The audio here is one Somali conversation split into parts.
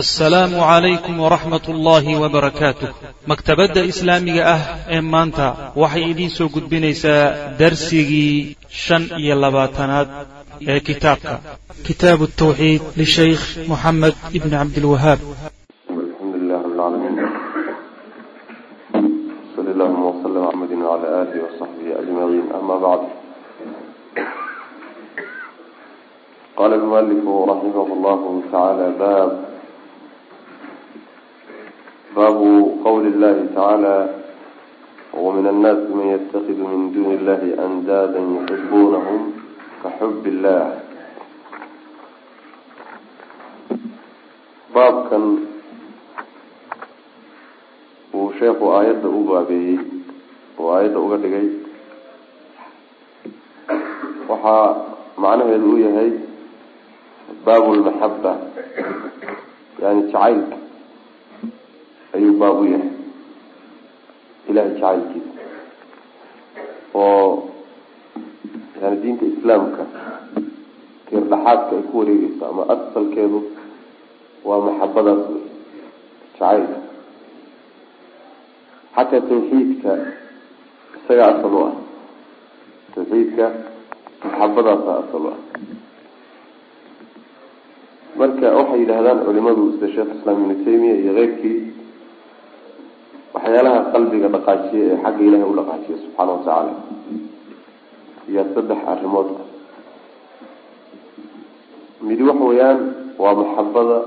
asalaamu calaykum waraxmat ullaahi wabarakaatuh maktabadda islaamiga ah ee maanta waxay idiin soo gudbinaysaa darsigii shan iyo labaatanaad ee kitaabka. Kitaabu tawxiid lishaykh moxamed ibni cabdilwahaab alxamdu baabu qawli llahi tacaala wamin annaasi man yatakidu min duni illahi andaada yuxibunahum kaxub illah baabkan uu sheekhu aayadda u baabeeyey oo aayadda uga dhigay. Waxaa macnaheedu u yahay baabu lmaxaba yani jacaylka ayuu baab u yahay. Ilahay jacaylkiisa. Oo yani diinta islaamka tiir dhaxaadka ay ku wareegeyso ama asalkeedu waa maxabadaas wey jacaylka xataa tawxiidka isaga asal u ah. Tawxiidka maxabadaasa asal u ah. Marka waxay yidhahdaan culimadu sida sheekh islaam ibnu taymiya iyo keyrkii waxyaalaha qalbiga dhaqaajiya ee xagga ilahay u dhaqaajiya subxaana watacaala iyo saddex arrimood. Midi waxa weeyaan waa maxabada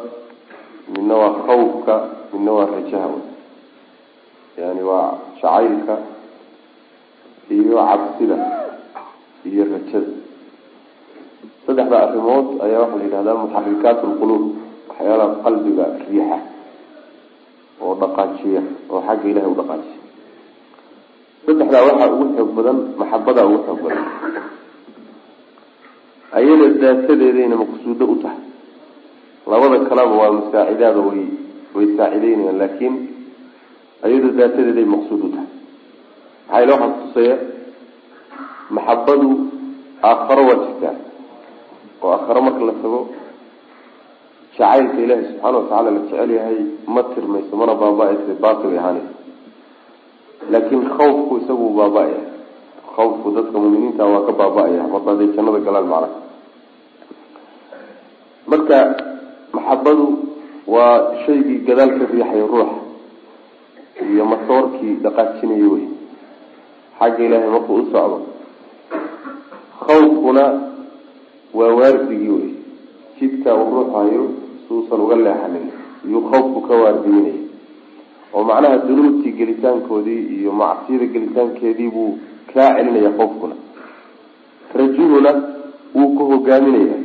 midna waa khawfka midna waa rajaha yani waa jacaylka iyo cabsida iyo rajada. Saddexda arrimood ayaa waxaa la yidhahdaa muxarikaat lquluub waxyaalaha qalbiga riixa oo dhaqaajiya oo xagga ilahay u dhaqaajiya saddexdaa waxaa ugu xoog badan maxabadaa ugu xoog badan. Ayada daatadeedayna maqsuudo u tahay. Labada kaleba waa musaacidaada way way saacideynayaan laakiin ayado daatadeeday maqsuud u tahay. Maxaa ila waxaa kutusaya maxabadu aakharo waa jirtaa oo aakharo marka la tago jacaylka ilaahi subxaana watacaala la jecel yahay ma tirmayso mana baaba-aysa batil ay ahaanaysa laakiin khawfku isagu baaba-aya khawfku dadka muminiinta waa ka baaba-aya marka haday jannada galaan macnaha marka maxabadu waa shaygii gadaal ka riixaya ruuxa iyo masoorkii dhaqaajinaya wey xagga ilaahay markuu u socdo khawfkuna waa waardigii wey jidka uu ruux hayo suusan uga leexanin iyuu khawfku ka waardiinaya oo macnaha dunuubtii gelitaankoodii iyo macsiyada gelitaankeedii buu kaa celinaya khawfkuna. Rajuhuna wuu ku hogaaminaya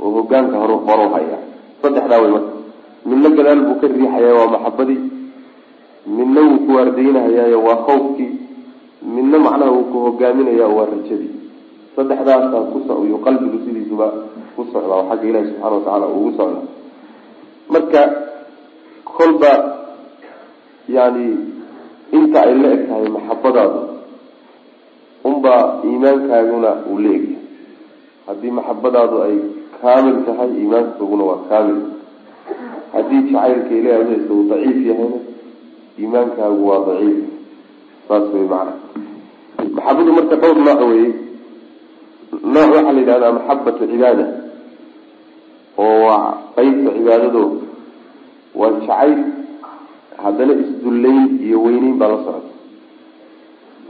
oo hogaanka hor horu haya saddexdaa wey marka midna gadaal buu ka riixaya waa maxabadii midna wuu ku waardaynahayaayo waa khawfkii. Midna macnaha wuu ku hogaaminaya waa rajadii. Saddexdaasaa kusoyu qalbigu sidiisuba ku socdaa xagga ilahi subxana watacaala ugu socda marka kolba yani inta ay la eg tahay maxabadaadu unbaa iimaankaaguna uu la egyahay. Haddii maxabadaadu ay kaamil tahay iimaankaaguna waa kaamil. Haddii jacaylka ilahi adhaysa uu daciif yahayna iimaankaagu waa daciif. Saas wey macana maxabadu marka dhowr nooc weye nooc waxaa la yidhahdaa maxabatu cibaada oo waa qeybta cibaadado waa jacayl haddana isdullayn iyo weyneyn baa la socota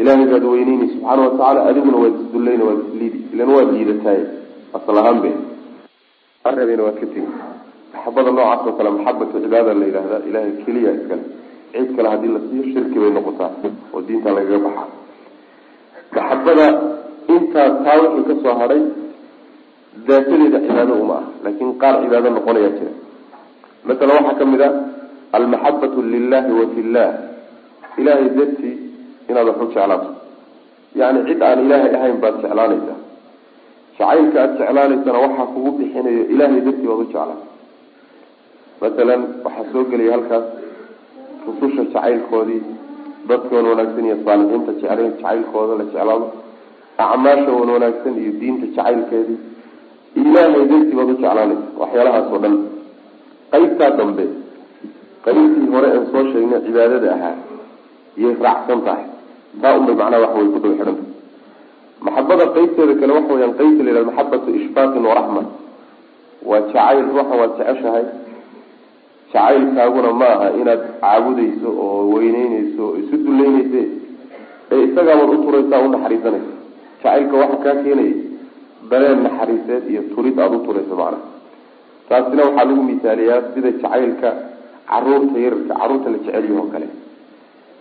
ilahay baad weyneyni subxaana watacaala adiguna waad isdullayn waad isliidi ilan waad liidataay asal ahaan be areebena waad ka tegi maxabada noocaas oo kale maxabatu cibaada la yidhahdaa ilahay keliya iskale cid kale haddii la siiyo shirki bay noqotaa oo diinta lagaga baxaa. Maxabada intaa taa wixii ka soo hadhay daatadeeda cibaado uma ah laakin qaar cibaado noqonaya jira. Masala waxaa ka mid a almaxabatu lilahi wa fillah ilahay dartii inaad wax u jeclaato. Yani cid aan ilaahay ahayn baad jeclaanaysaa. Jacaylka aad jeclaanaysana waxaa kugu bixinayo ilahay dartii baad u jeclaa masalan waxaa soo gelaya halkaas rususha jacaylkoodii dadkan wanaagsan iyo saalixiinta jecl jacaylkooda la jeclaado acmaasha wan wanaagsan iyo diinta jacaylkeedii ilaahay dartii baad u jeclaanaysa waxyaalahaas oo dhan. Qaybtaa dambe qaybtii hore aan soo sheegnay cibaadada ahaa iyay raacsan tahay. Taa unbay macnaha waxa way ku daba xidhanta maxabada qeybteeda kale waxa weyaan qeybta la yihahdo maxabatu ishfaaqin waraxma waa jacayl ruuxan waad jeceshahay. Jacaylkaaguna ma aha inaad caabudayso oo weyneyneyso oo isu duleyneyse ee isagaabaad u turaysaa u naxariisanaysa. Jacaylka waxa kaa keenaya dareen naxariiseed iyo turid aada u turayso macnaha taasina waxaa lagu misaaliyaa sida jacaylka carruurta yararka carruurta la jecel yaho kale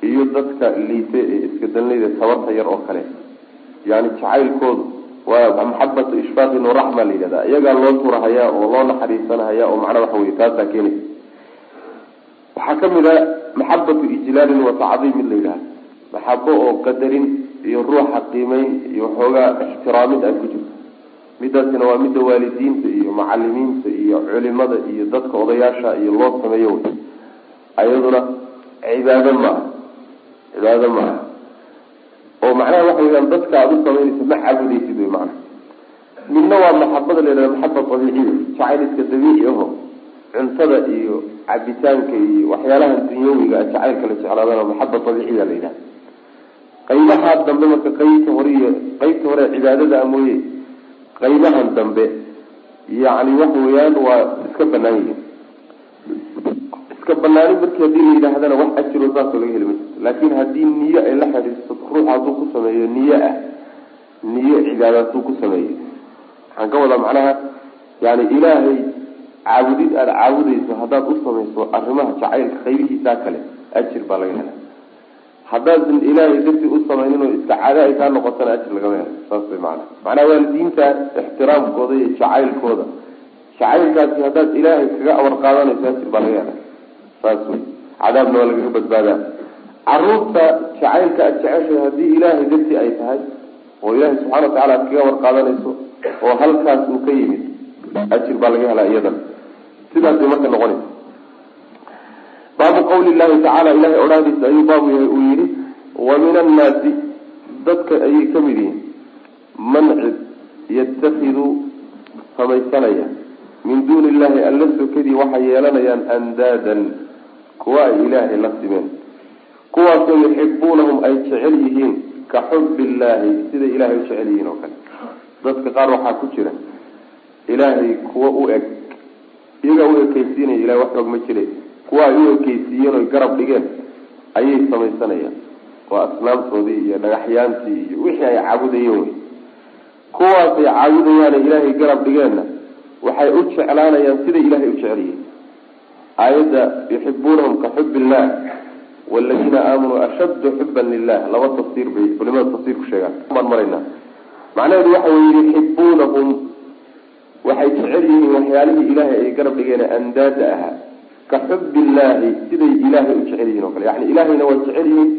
iyo dadka liite ee iska danleyda tabarta yar oo kale. Yani jacaylkoodu waa maxabatu ishfaaqin waraxma la yidhahda iyagaa loo turahayaa oo loo naxariisanahaya oo macnaa waxa wey taasaa keenaysa waxaa ka mid a maxabatu ijlaalin wa tacdiim mid la yidhaha maxabo oo qadarin iyo ruuxa qiimeyn iyo waxoogaa ixtiraamid ay ku jirto midaasina waa midda waalidiinta iyo macalimiinta iyo culimada iyo dadka odayaasha iyo loo sameeyo wey ayaduna cibaado maaha cibaado maaha oo macnaha waxa weyaan dadka aada u samaynaysa ma caabudaysid wey macnaha. Midna waa maxabada la yidhahda maxaba abiiciya jacayliska dabiici aho cuntada iyo cabitaanka iyo waxyaalaha dunyawiga a jacaylka la jeclaadana maxaba abiiciya la yidhahda qaybahaa dambe marka qeybta hore iyo qeybta hore cibaadada a mooye qaybahan dambe yani waxa weeyaan waa iska banaan yihiin. Iska banaanin markii haddii la yidhaahdana wax ajiro saasoo laga heli mayso laakin haddii niyo ay la xidhiirsato ruux hadduu ku sameeyo niyo ah niyo cibaada hadduu ku sameeyo. Waxaan ka wadaa macnaha yani ilaahay caabudid aada caabudayso haddaad u samayso arrimaha jacaylka qaybihiisaa kale ajir baa laga hela haddaadan ilaahay darti u samaynin oo iska ay kaa noqotana ajir lagama helo saas way macana macnaha waalidiinta ixtiraamkooda iyo jacaylkooda. Jacaylkaasi haddaad ilaahay kaga amar qaadanayso ajir baa laga hela saas wey cadaabna waa lagaga badbaadaa. Caruurta jacaylka aad jeceshay haddii ilaahay darti ay tahay oo ilaahay subxana watacala aad kaga amar qaadanayso oo halkaas uu ka yimid ajir baa laga helaa iyadan. Sidaasay marka noqonaysa baabu qawli llahi tacaala ilahay odhaadiisa ayuu baabu yahay uu yihi wa min annaasi dadka ayay ka mid yihiin man cid yatakiduu samaysanaya min duuni illahi alla sokadii waxay yeelanayaan andaadan kuwa ay ilaahay la simeen. Kuwaasoo yuxibuunahum ay jecel yihiin ka xubi illaahi siday ilahay u jecel yihiin oo kale. Dadka qaar waxaa ku jira ilaahay kuwa u eg iyagaa u ekeysiinaya ilahay wax og ma jire kuwa ay u ekeysiiyeen oy garab dhigeen ayay samaysanayaan. Waa asnaamtoodii iyo dhagaxyaantii iyo wixii ay caabudayeen wey kuwaasay caabudayaane ilaahay garab dhigeenna waxay u jeclaanayaan siday ilahay u jecel yihiin aayadda yuxibuunahum ka xub illah waladiina aamanuu ashaddu xuban lilah laba tafsiir bay culimada tafsiirku sheegaan. Baan maraynaa macnaheedu waxa weye yuxibuunahum waxay jecel yihiin waxyaalihii ilaahay ay garab dhigeen andaada ahaa ka xub illaahi siday ilaahay u jecel yihiin o kale. Yani ilaahayna way jecel yihiin.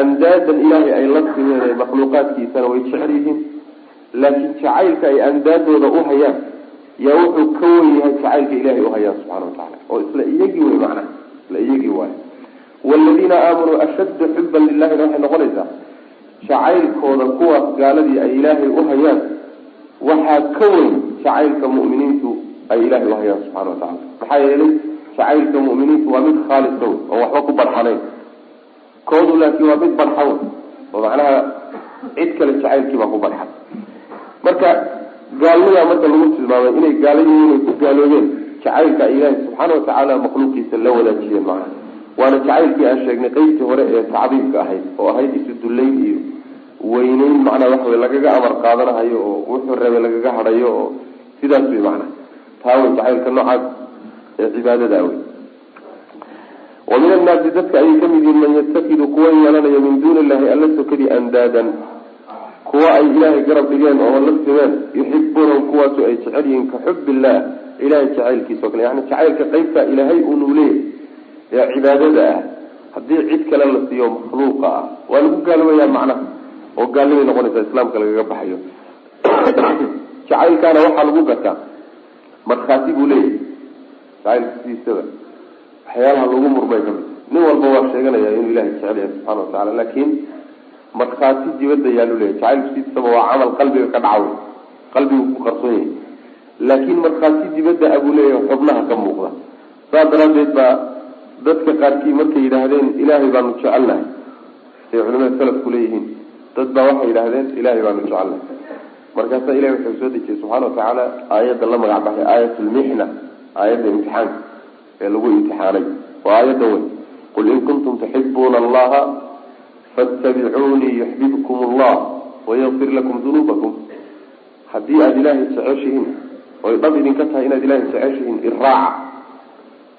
Andaadan ilaahay ay la simeen ee makhluuqaadkiisana way jecel yihiin. Laakiin jacaylka ay andaadooda u hayaan yaa wuxuu ka wen yahay jacaylka ilahay uhayaan subxana watacala oo isla iyagii wey macnaha isla iyagii waay waaladiina aamanuu ashadda xuban lilahina waxay noqonaysaa jacaylkooda kuwaas gaaladii ay ilaahay uhayaan waxaa ka weyn jacaylka mu'miniintu ay ilahay uhayaan subxana watacala maxaa yeelay jacaylka mu'miniintu waa mid khaalisa wey oo waxba ku barxanayn koodu laakiin waa mid barxan oo macnaha cid kale jacaylkii baa ku barxan. Marka gaalnidaa marka lagu tilmaamay inay gaalo yihiin ay ku gaaloobeen jacaylka ay ilaahay subxaana watacaala makhluuqiisa la wadaajiyeen macnaha waana jacaylkii aan sheegnay qeybtii hore ee tacdiimka ahayd oo ahayd isu dullayn iyo weyneyn macnaha waxa wey lagaga amar qaadanahayo oo wuxuu rabay lagaga hadhayo oo sidaas wey macnaha taa wey jacaylka noocaas ee cibaadada wey wa min annaasi dadka ayay ka mid yihiin man yatakidu kuwa yeelanaya min duuni illahi alla sokadii andaadan. Kuwa ay ilaahay garab dhigeen oo la simeen yuxibuunahum kuwaasu ay jecel yihiin ka xub illah ilahay jacaylkiisa o kale. Yani jacaylka qeybta ilaahay unuu leeyahy ee cibaadada ah. Haddii cid kale la siiyo makhluuqa ah waa lagu gaaloobayaa macnaha oo gaalnimay noqonaysaa islaamka lagaga baxayo. Jacaylkaana waxaa lagu gartaa markhaati buu leeyahay. Jacaylka sidiisaba waxyaalaha lagu murmay ka mid nin walba waa sheeganaya inuu ilahay jecel yahay subxana watacala laakiin markhaati dibadda yaalu leeyahy jacaylku sidiisaba waa camal qalbiga ka dhacaw qalbigu ku qarsoon yahay. Laakiin markhaati dibadda abuu leeyahay xubnaha ka muuqda. Saas daraaddeed baa dadka qaarkii markay yidhaahdeen ilaahay baanu jecelnahay say culimada salafku leeyihiin dad baa waxay yidhaahdeen ilaahay baanu jecelnahay markaasaa ilahi wuxuu soo dejiyey subxana watacaala aayadda la magac baxay aayat lmixna aayadda imtixaanka ee lagu imtixaanay. Waa aayadda wey qul in kuntum tuxibuuna allaha fattabicuunii yuxbibkum allah wayakfir lakum dunuubakum. Haddii aada ilaahay jeceshihiin oy dhab idinka tahay inaad ilaahay jeceshihiin iraaca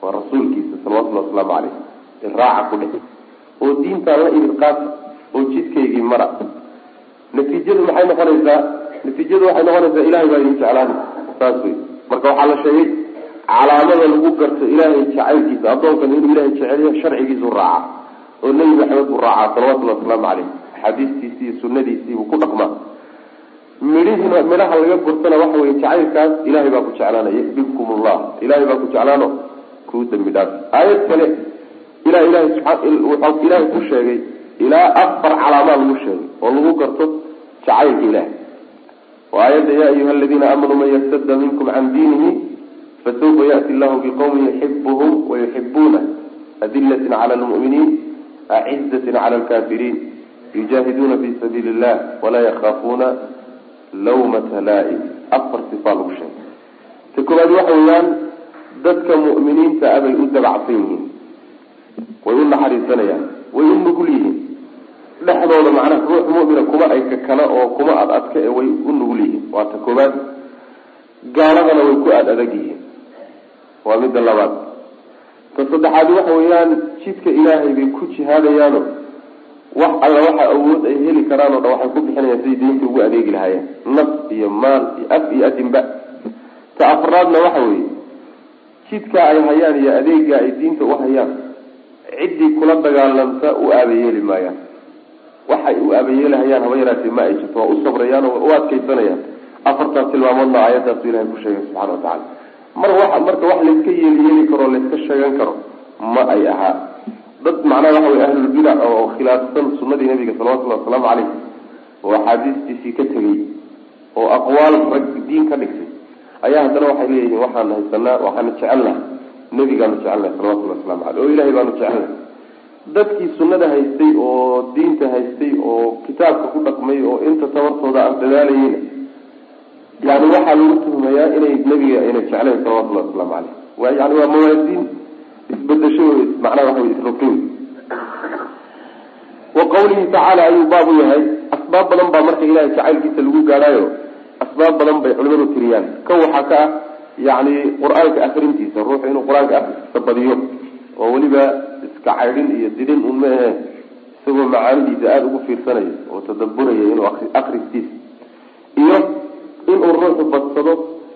waa rasuulkiisa salawatullhi wasalaamu caleyh iraaca ku dhe oo diintaan la idin qaata oo jidkaygii mara. Natiijadu maxay noqonaysaa natiijadu waxay noqonaysaa ilahay baa idin jeclaani saas wey marka waxaa la sheegay calaamada lagu garto ilaahay jacaylkiisa addoonkan inuu ilahay jecelya sharcigiisu raaca. Oo nebi maxamed buu raacaa salawatullahi wasalaamu caleyh axaadiistiisi iyo sunadiisii buu ku dhaqmaa. Midhihina midhaha laga gurtana waxa weye jacaylkaas ilahay baa ku jeclaanaya. Yaxbibkum allah ilahay baa ku jeclaano. Kuu dambi dhaaf. Aayad kale ilaa ilahay wuxuu ilaahay ku sheegay ilaa afar calaamaa lagu sheegay oo lagu garto jacaylka ilahay aayadda ya ayuha aladiina aamanuu man yartada minkum can diinihi fasawfa yati llahu biqawmin yuxibuhum wayuxibuuna adilatin cala lmu'miniin acizatin cala lkafiriin yujaahiduuna fi sabiili illah walaa yakhaafuuna lawmata laa-im afar sifaa lagu sheegay ta koowaad waxa weeyaan dadka mu'miniinta ah bay u dabacsan yihiin way u naxariisanayaan way u nugul yihiin dhexdooda macnaha ruux mu'mina kuma ay kakana oo kuma ad adka e way u nugul yihiin. Waa ta koowaad gaaladana way ku aada adag yihiin. Waa midda labaad. Ta saddexaad waxa weeyaan jidka ilaahay bay ku jihaadayaano wax alla waxa awood ay heli karaan o dhan waxay ku bixinayaan siday diinta ugu adeegi lahaayeen. Naf iyo maal iyo af iyo adinba ta afraadna waxa weeye jidka ay hayaan iyo adeega ay diinta u hayaan ciddii kula dagaalamta u aabayeeli maayaan waxay u aabayeelahayaan haba yaraatee ma ay jirto waa u sabrayaan oo u adkaysanayaan. Afartaas tilmaamoodna aayadaasu ilahay ku sheegay subxana wa tacala mar wa marka wax layska yeeli yeeli karo layska sheegan karo ma ay ahaa. Dad macnaha waxa wey ahlulbidac oo khilaafsan sunadii nabiga salawatullahi wasalaamu caleyh oo axaadiistiisii ka tegey oo aqwaal rag diin ka dhigtay ayaa haddana waxay leeyihiin waxaan haysanaa waxaanu jecelnaha nebigaanu jecelnahay salawatullahi waslamu caleyh oo ilahay baanu jecelnahay dadkii sunnada haystay oo diinta haystay oo kitaabka ku dhaqmay oo inta tabartooda aan dadaalayeyna yani waxaa lagu tuhmayaa inay nebiga ayna jeclayn salawatullahi wasalaamu caleyh wa yani waa mawaasiin isbedesho macnaha waxa wey isrogin wa qawlihi tacaala ayuu baab u yahay asbaab badan baa marka ilahay jacaylkiisa lagu gaadhaayo asbaab badan bay culimadu tiriyaan. Kan waxaa ka ah yani qur'aanka akrintiisa ruuxu inuu qur'aanka akriskiisa badiyo oo weliba iska caydhin iyo didin un ma ahe isagoo macaanidiisa aada ugu fiirsanayo oo tadaburaya inuu akristiisa iyo inuu ruuxu badsado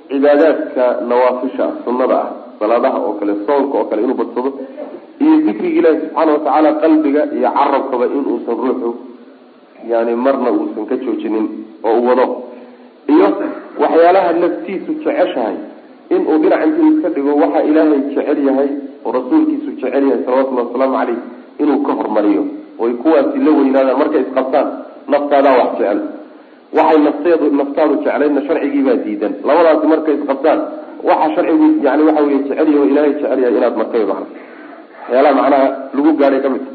cibaadaadka nawaafisha ah sunnada ah salaadaha oo kale soonka oo kale inuu badsado iyo dikriga ilaahi subxaana watacaala qalbiga iyo carabkaba inuusan ruuxu yani marna uusan ka joojinin oo u wado. Iyo waxyaalaha naftiisu jeceshahay inuu dhinac intuu iska dhigo waxa ilaahay jecel yahay oo rasuulkiisu jecel yahay salawatullahi wasalaamu caleyh inuu ka hormariyo. Oy kuwaasi la weynaadaan markay isqabtaan naftaadaa wax jecel. Waxay nafteedu naftaadu jeclaydna sharcigiibaa diidan. Labadaasi markay isqabtaan waxa sharcigu yani waxa wey jecel yaho ilaahay jecel yahay inaad martay mana waxyaalaha macnaha lagu gaadhay ka mid ta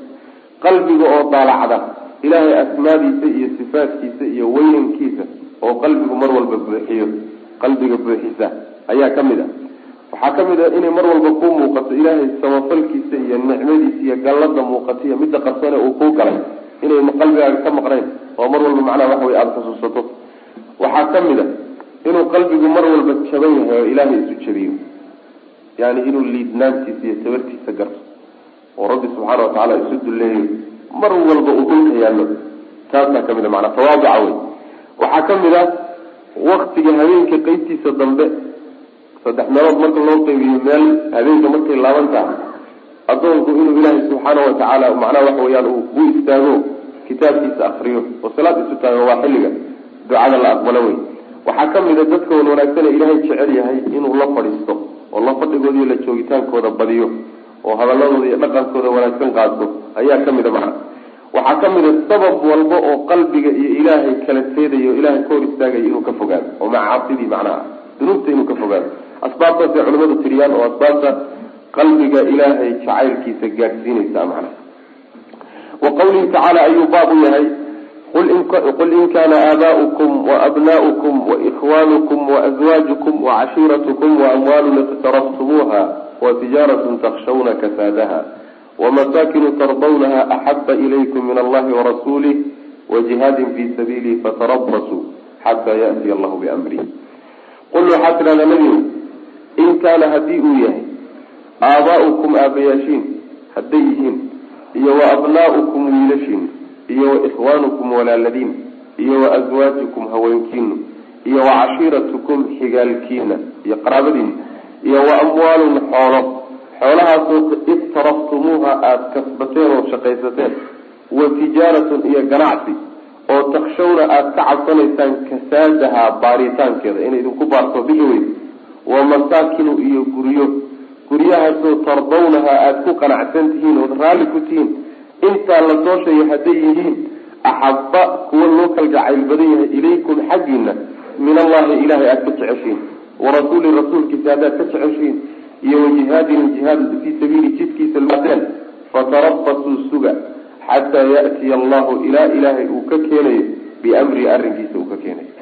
qalbiga oo daalacda ilaahay asmaadiisa iyo sifaadkiisa iyo weynankiisa oo qalbigu mar walba buuxiyo. Qalbiga buuxisa ayaa ka mid a waxaa ka mid a inay mar walba kuu muuqato ilaahay samafalkiisa iyo nicmadiisa iyo gallada muuqato iyo midda qarsane uu kuu galay inay qalbigaaga ka maqnayn oo mar walba macnaha waxa wey aada xusuusato. Waxaa ka mid a inuu qalbigu mar walba jaban yahay oo ilaahay isu jabiyo. Yani inuu liidnaantiisa iyo tabartiisa garto oo rabbi subxaana watacaala isu dulleeyo. Mar walba uu dhulka yaallo. Taasaa ka mid a maanaa tawaaduca wey waxaa ka mid a waktiga habeenka qeybtiisa dambe saddex meelood marka loo qeybiyo meel habeenka markay laaban taha addoonku inuu ilaahay subxaana watacaala macnaha waxa weyaan u istaago kitaabkiisa akriyo oo salaad isu taago waa xilliga ducada la aqbalo wey waxaa ka mid a dadka wan wanaagsan ilaahay jecel yahay inuu la fadhiisto oo la fadhigooda la joogitaankooda badiyo oo hadaladooda iyo dhaqankooda wanaagsan qaato ayaa ka mid a macna waxaa ka mid a sabab walba oo qalbiga iyo ilaahay kala teedayo o ilaahay ka hor istaagayo inuu ka fogaado oo macaasidii macnaha dunuubta inuu ka fogaado asbaabtaasay culimadu tiriyaan oo asbaabta qalbiga ilaahay jacaylkiisa gaadhsiinaysa macna wa qawlihi tacaala ayuu baab u yahay qul in kana aaba'ukum waabna'ukum waikhwanukum waazwaajukum wacashiiratukum waamwaalun iqtaraftumuuha watijaaratun takshawna kasaadaha wamasaakinu tardawnaha axaba ilaykum min allahi warasulih wajihaadin fii sabiilihi fatarabasuu xataa ya'tiya allahu biamrih qul waxaa tidhahdaa nabigu in kaana haddii uu yahay aabaa'ukum aabayaashiin hadday yihiin iyo wa abnaa'ukum wiilashiin iyo wa ikhwaanukum walaaladiin iyo wa aswaajukum haweenkiinu iyo wa cashiiratukum xigaalkiina iyo qaraabadiina iyo wa amwaalun xoolo xoolahaasoo iftaraftumuuha aada kasbateen oo shaqaysateen wa tijaaratun iyo ganacsi oo takshawna aada ka cabsanaysaan kasaadaha baaritaankeeda inay idinku baarto bixi weyn wa masaakinu iyo guryo. Guryahaasoo tardawnaha aada ku qanacsan tihiin ood raalli ku tihiin intaa la soo hadday yihiin axaba kuwa loo kalgacayl badan yahay ilaykum xaggiina min allahi ilahay aada ka jeceshiin. Warasuuli rasuulkiisa haddaad ka jeceshiin. Iyo wajihaadin jihaad fii sabiili jidkiisa luadeen fatarabasuu suga xataa ya'tiya allahu ilaa ilaahay uu ka keenayo biamrii arrinkiisa uu ka keenayo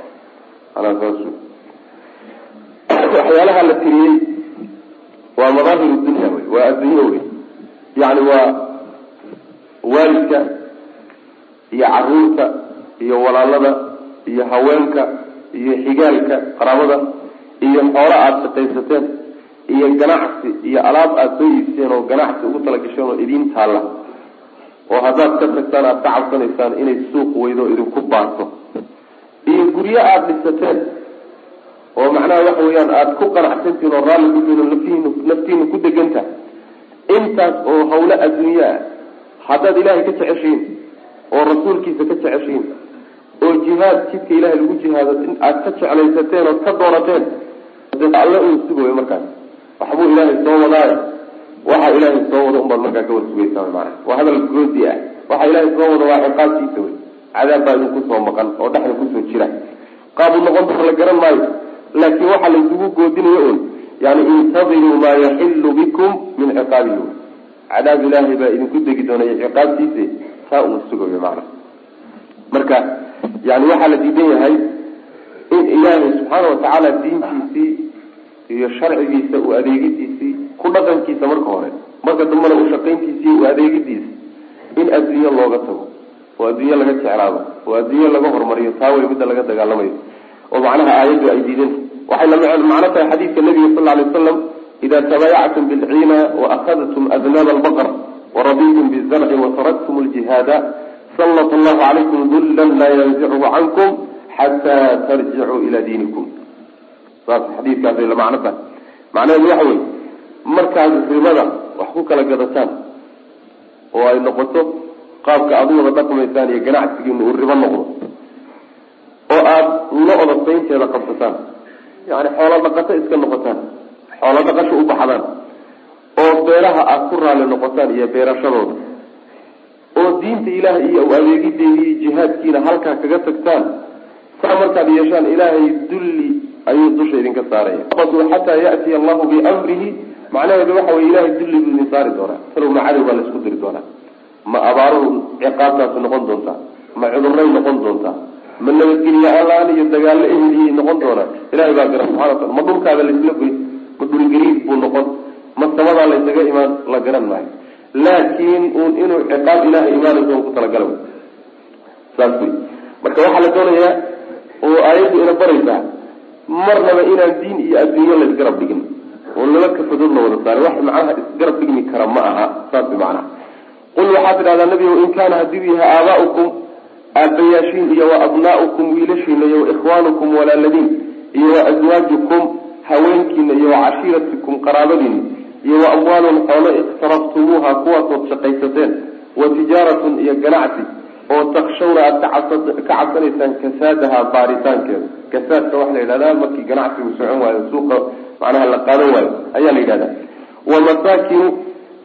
waxyaalaha la tiriyey waa madaahir dunya wey waa adduunyo wey. Yani waa waalidka iyo carruurta iyo walaalada iyo haweenka iyo xigaalka qaraabada iyo xoolo aada shaqaysateen iyo ganacsi iyo alaab aada soo iibseen oo ganacsi ugu talagasheen oo idiin taalla oo haddaad ka tagtaan aada ka cabsanaysaan inay suuq weydo idinku baarto. Iyo guryo aada dhisateen oo macnaha waxa weeyaan aada ku qanacsantihin oo raalli kutiin oo naftihin naftiina ku deganta intaas oo hawlo adduunye ah haddaad ilaahay ka jeceshiin oo rasuulkiisa ka jeceshiin oo jihaad jidka ilahay lagu jihaado in aada ka jeclaysateen ood ka doorateen alle uu sugayo markaas waxbuu ilaahay soo wadaayo waxa ilaahay soo wado unbaad markaa ka war sugaysaa maanaa waa hadal goodi ah waxa ilaahay soo wado waa ciqaabtiisa wey cadaab baa idinku soo maqan oo dhexda ku soo jira qaabu noqon doona la garan maayo laakiin waxaa laysugu goodinayo un yani intadiruu maa yaxilu bikum min ciqaabihi cadaab ilaahay baa idinku degi doonaya ciqaabtiisa taa uu sugayo maana marka yani waxaa la diidan yahay in ilaahay subxaana watacaala diintiisii iyo sharcigiisa u adeegidiisii ku dhaqankiisa marka hore marka dambena shaqayntiisii u adeegidiisa in adduunyo looga tago oo adduunyo laga jeclaado oo adduunyo laga hormariyo taa wey midda laga dagaalamayo oo macnaha aayaddu ay diidanta waxay macno tahay xadiidka nabiga sal lla alay waslam ida tabaayactum bilciina waakhadtum adnaab albaqr waraditum bizarci wataraktum ljihaada sallat allahu calaykum dullan laa yanzichu cankum xataa tarjicuu ila diinikum. Saas xadiidkaasay la macno tahay. Macnaheedu waxa wey markaad ribada wax ku kala gadataan oo ay noqoto qaabka aad u wada dhaqmaysaan iyo ganacsigiinu uu ribo noqdo lo-da saynteeda qabsataan. Yani xoolo dhaqato iska noqotaan. Xoolo dhaqasho u baxdaan. Oo beeraha aada ku raalli noqotaan iyo beerashadooda. Oo diinta ilaahay iyo adeegideedii iyo jihaadkiina halkaa kaga tagtaan. Saa markaad yeeshaan ilaahay dulli ayuu dusha idinka saaraya. Xataa ya'tiya allahu biamrihi. Macnaheedu waxa wey ilahay dulli buu idin saari doonaa. Talow ma cadow baa la isku diri doonaa. Ma abaaruhu ciqaabtaasu noqon doontaa? Ma cuduray noqon doontaa ma nabadgelye aan iyo dagaallo eheliy noqon doonaa ilahay baa gara subxana wataala ma dhulkaada laisla goy ma dhulgariid buu noqon ma samadaa laysaga imaan la garan maayo. Laakiin uun inuu ciqaab ilahay imaanayso ku talagala saas wey marka waxaa la doonayaa oo aayaddu ina baraysaa marnaba inaan diin iyo adduunyo laysgarab dhigin oo laba kafadood wada saaray wax macnaha isgarab dhigmi kara ma aha saas macnaha qul waxaad tidhahdaa nabigo in kaana haddii yahay aabaa'ukum aabayaashiin iyo wa abnaa'ukum wiilashiina iyo wa ikhwaanukum walaaladiin iyo wa aswaajukum haweenkiina iyo wa cashiiratikum qaraabadiina iyo wa amwaalun xoolo iqtaraftumuuha kuwaasood shaqaysateen wa tijaaratun iyo ganacsi oo takshawna aada ka cabsanaysaan kasaadaha baaritaankeeda kasaadka waxaa la yidhahdaa markii ganacsigu socon waayo suuqa macnaha la qaadan waayo ayaa la yidhahdaa wa masaakinu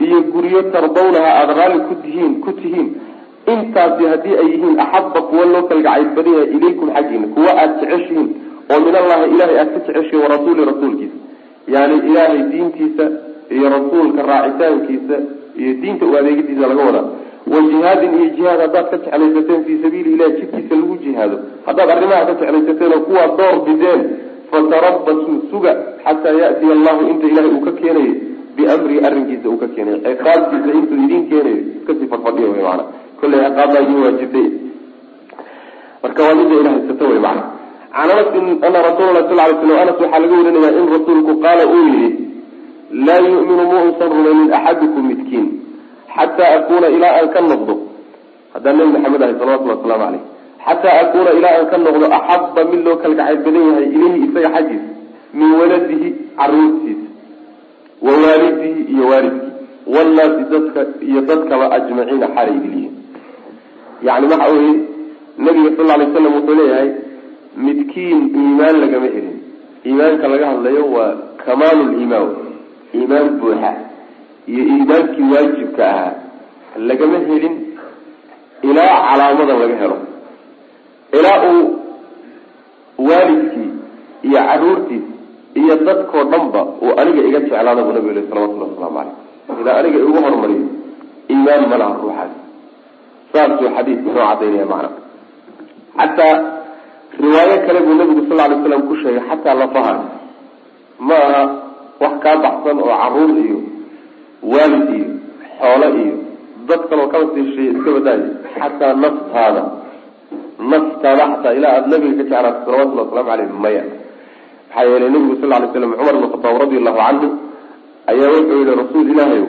iyo guryo tardawnaha aada raalli ku tihiin ku tihiin intaasi haddii ay yihiin axaba kuwa loo kalgacayl badan yahay ilaykum xaggiina kuwa aada jeceshihiin oo min allahi ilahay aad ka jeceshay warasuuli rasuulkiisa. Yani ilaahay diintiisa iyo rasuulka raacitaankiisa iyo diinta u adeegidiisa laga wadaa. Wa jihaadin iyo jihaad haddaad ka jeclaysateen fii sabiili ilahi jidkiisa lagu jihaado haddaad arrimaha ka jeclaysateen oo kuwaa door bideen fatarabasuu suga xataa yatiya allahu inta ilahay uu ka keenayo biamrihi arrinkiisa uu ka keenayo ciqaabtiisa intuu idin keenayo iskasii fadfadhiya wy maana kollay ciqaabaa idin waajibtay. Marka waa midda ila haysata wey macana can anasin ana rasuula lah sal lay slam anas waxaa laga warinayaa in rasuulku qaala uu yihi laa yu'minu ma uusan rumaynin axadukum midkiin xataa akuuna ilaa aan ka noqdo. Haddaan nabi maxamed ahay salawatulli wasalaamu caleyh xataa akuuna ilaa aan ka noqdo axaba mid loo kalgacayl badan yahay ilayhi isaga xaggiisa min waladihi caruurtiisa wa waalidihi iyo waalidkii wannaasi dadka iyo dadkaba ajmaciina xaalay idilyihiin yani waxa weye nabiga sal alay slam wuxuu leeyahay midkiin iimaan lagama helin. Iimaanka laga hadlayo waa kamaalu liimaan iimaan buuxa. Iyo iimaankii waajibka ahaa lagama helin ilaa calaamadan laga helo. Ilaa uu waalidkii iyo caruurtiis iyo dadkoo dhanba uu aniga iga jeclaada buu nabigu yili salawatullahi waslamu caleyh ilaa aniga igu horumariyo iimaan ma laha ruuxaas saasuu xadiidku noo cadaynaya macna. Xataa riwaayo kale buu nabigu sal lay slam ku sheegay xataa lafaha ma aha wax kaa baxsan oo carruur iyo waalid iyo xoolo iyo dad kaloo kaba siisheeye iska badaayo xataa naftaada. Naftaada xataa ilaa aada nabiga ka jeclaato salawatulli waslamu caleyh maya. Maxaa yeelay nabigu sal lay slam cumar ibn khataab radi allahu canhu ayaa wuxuu yihi rasuul ilaahay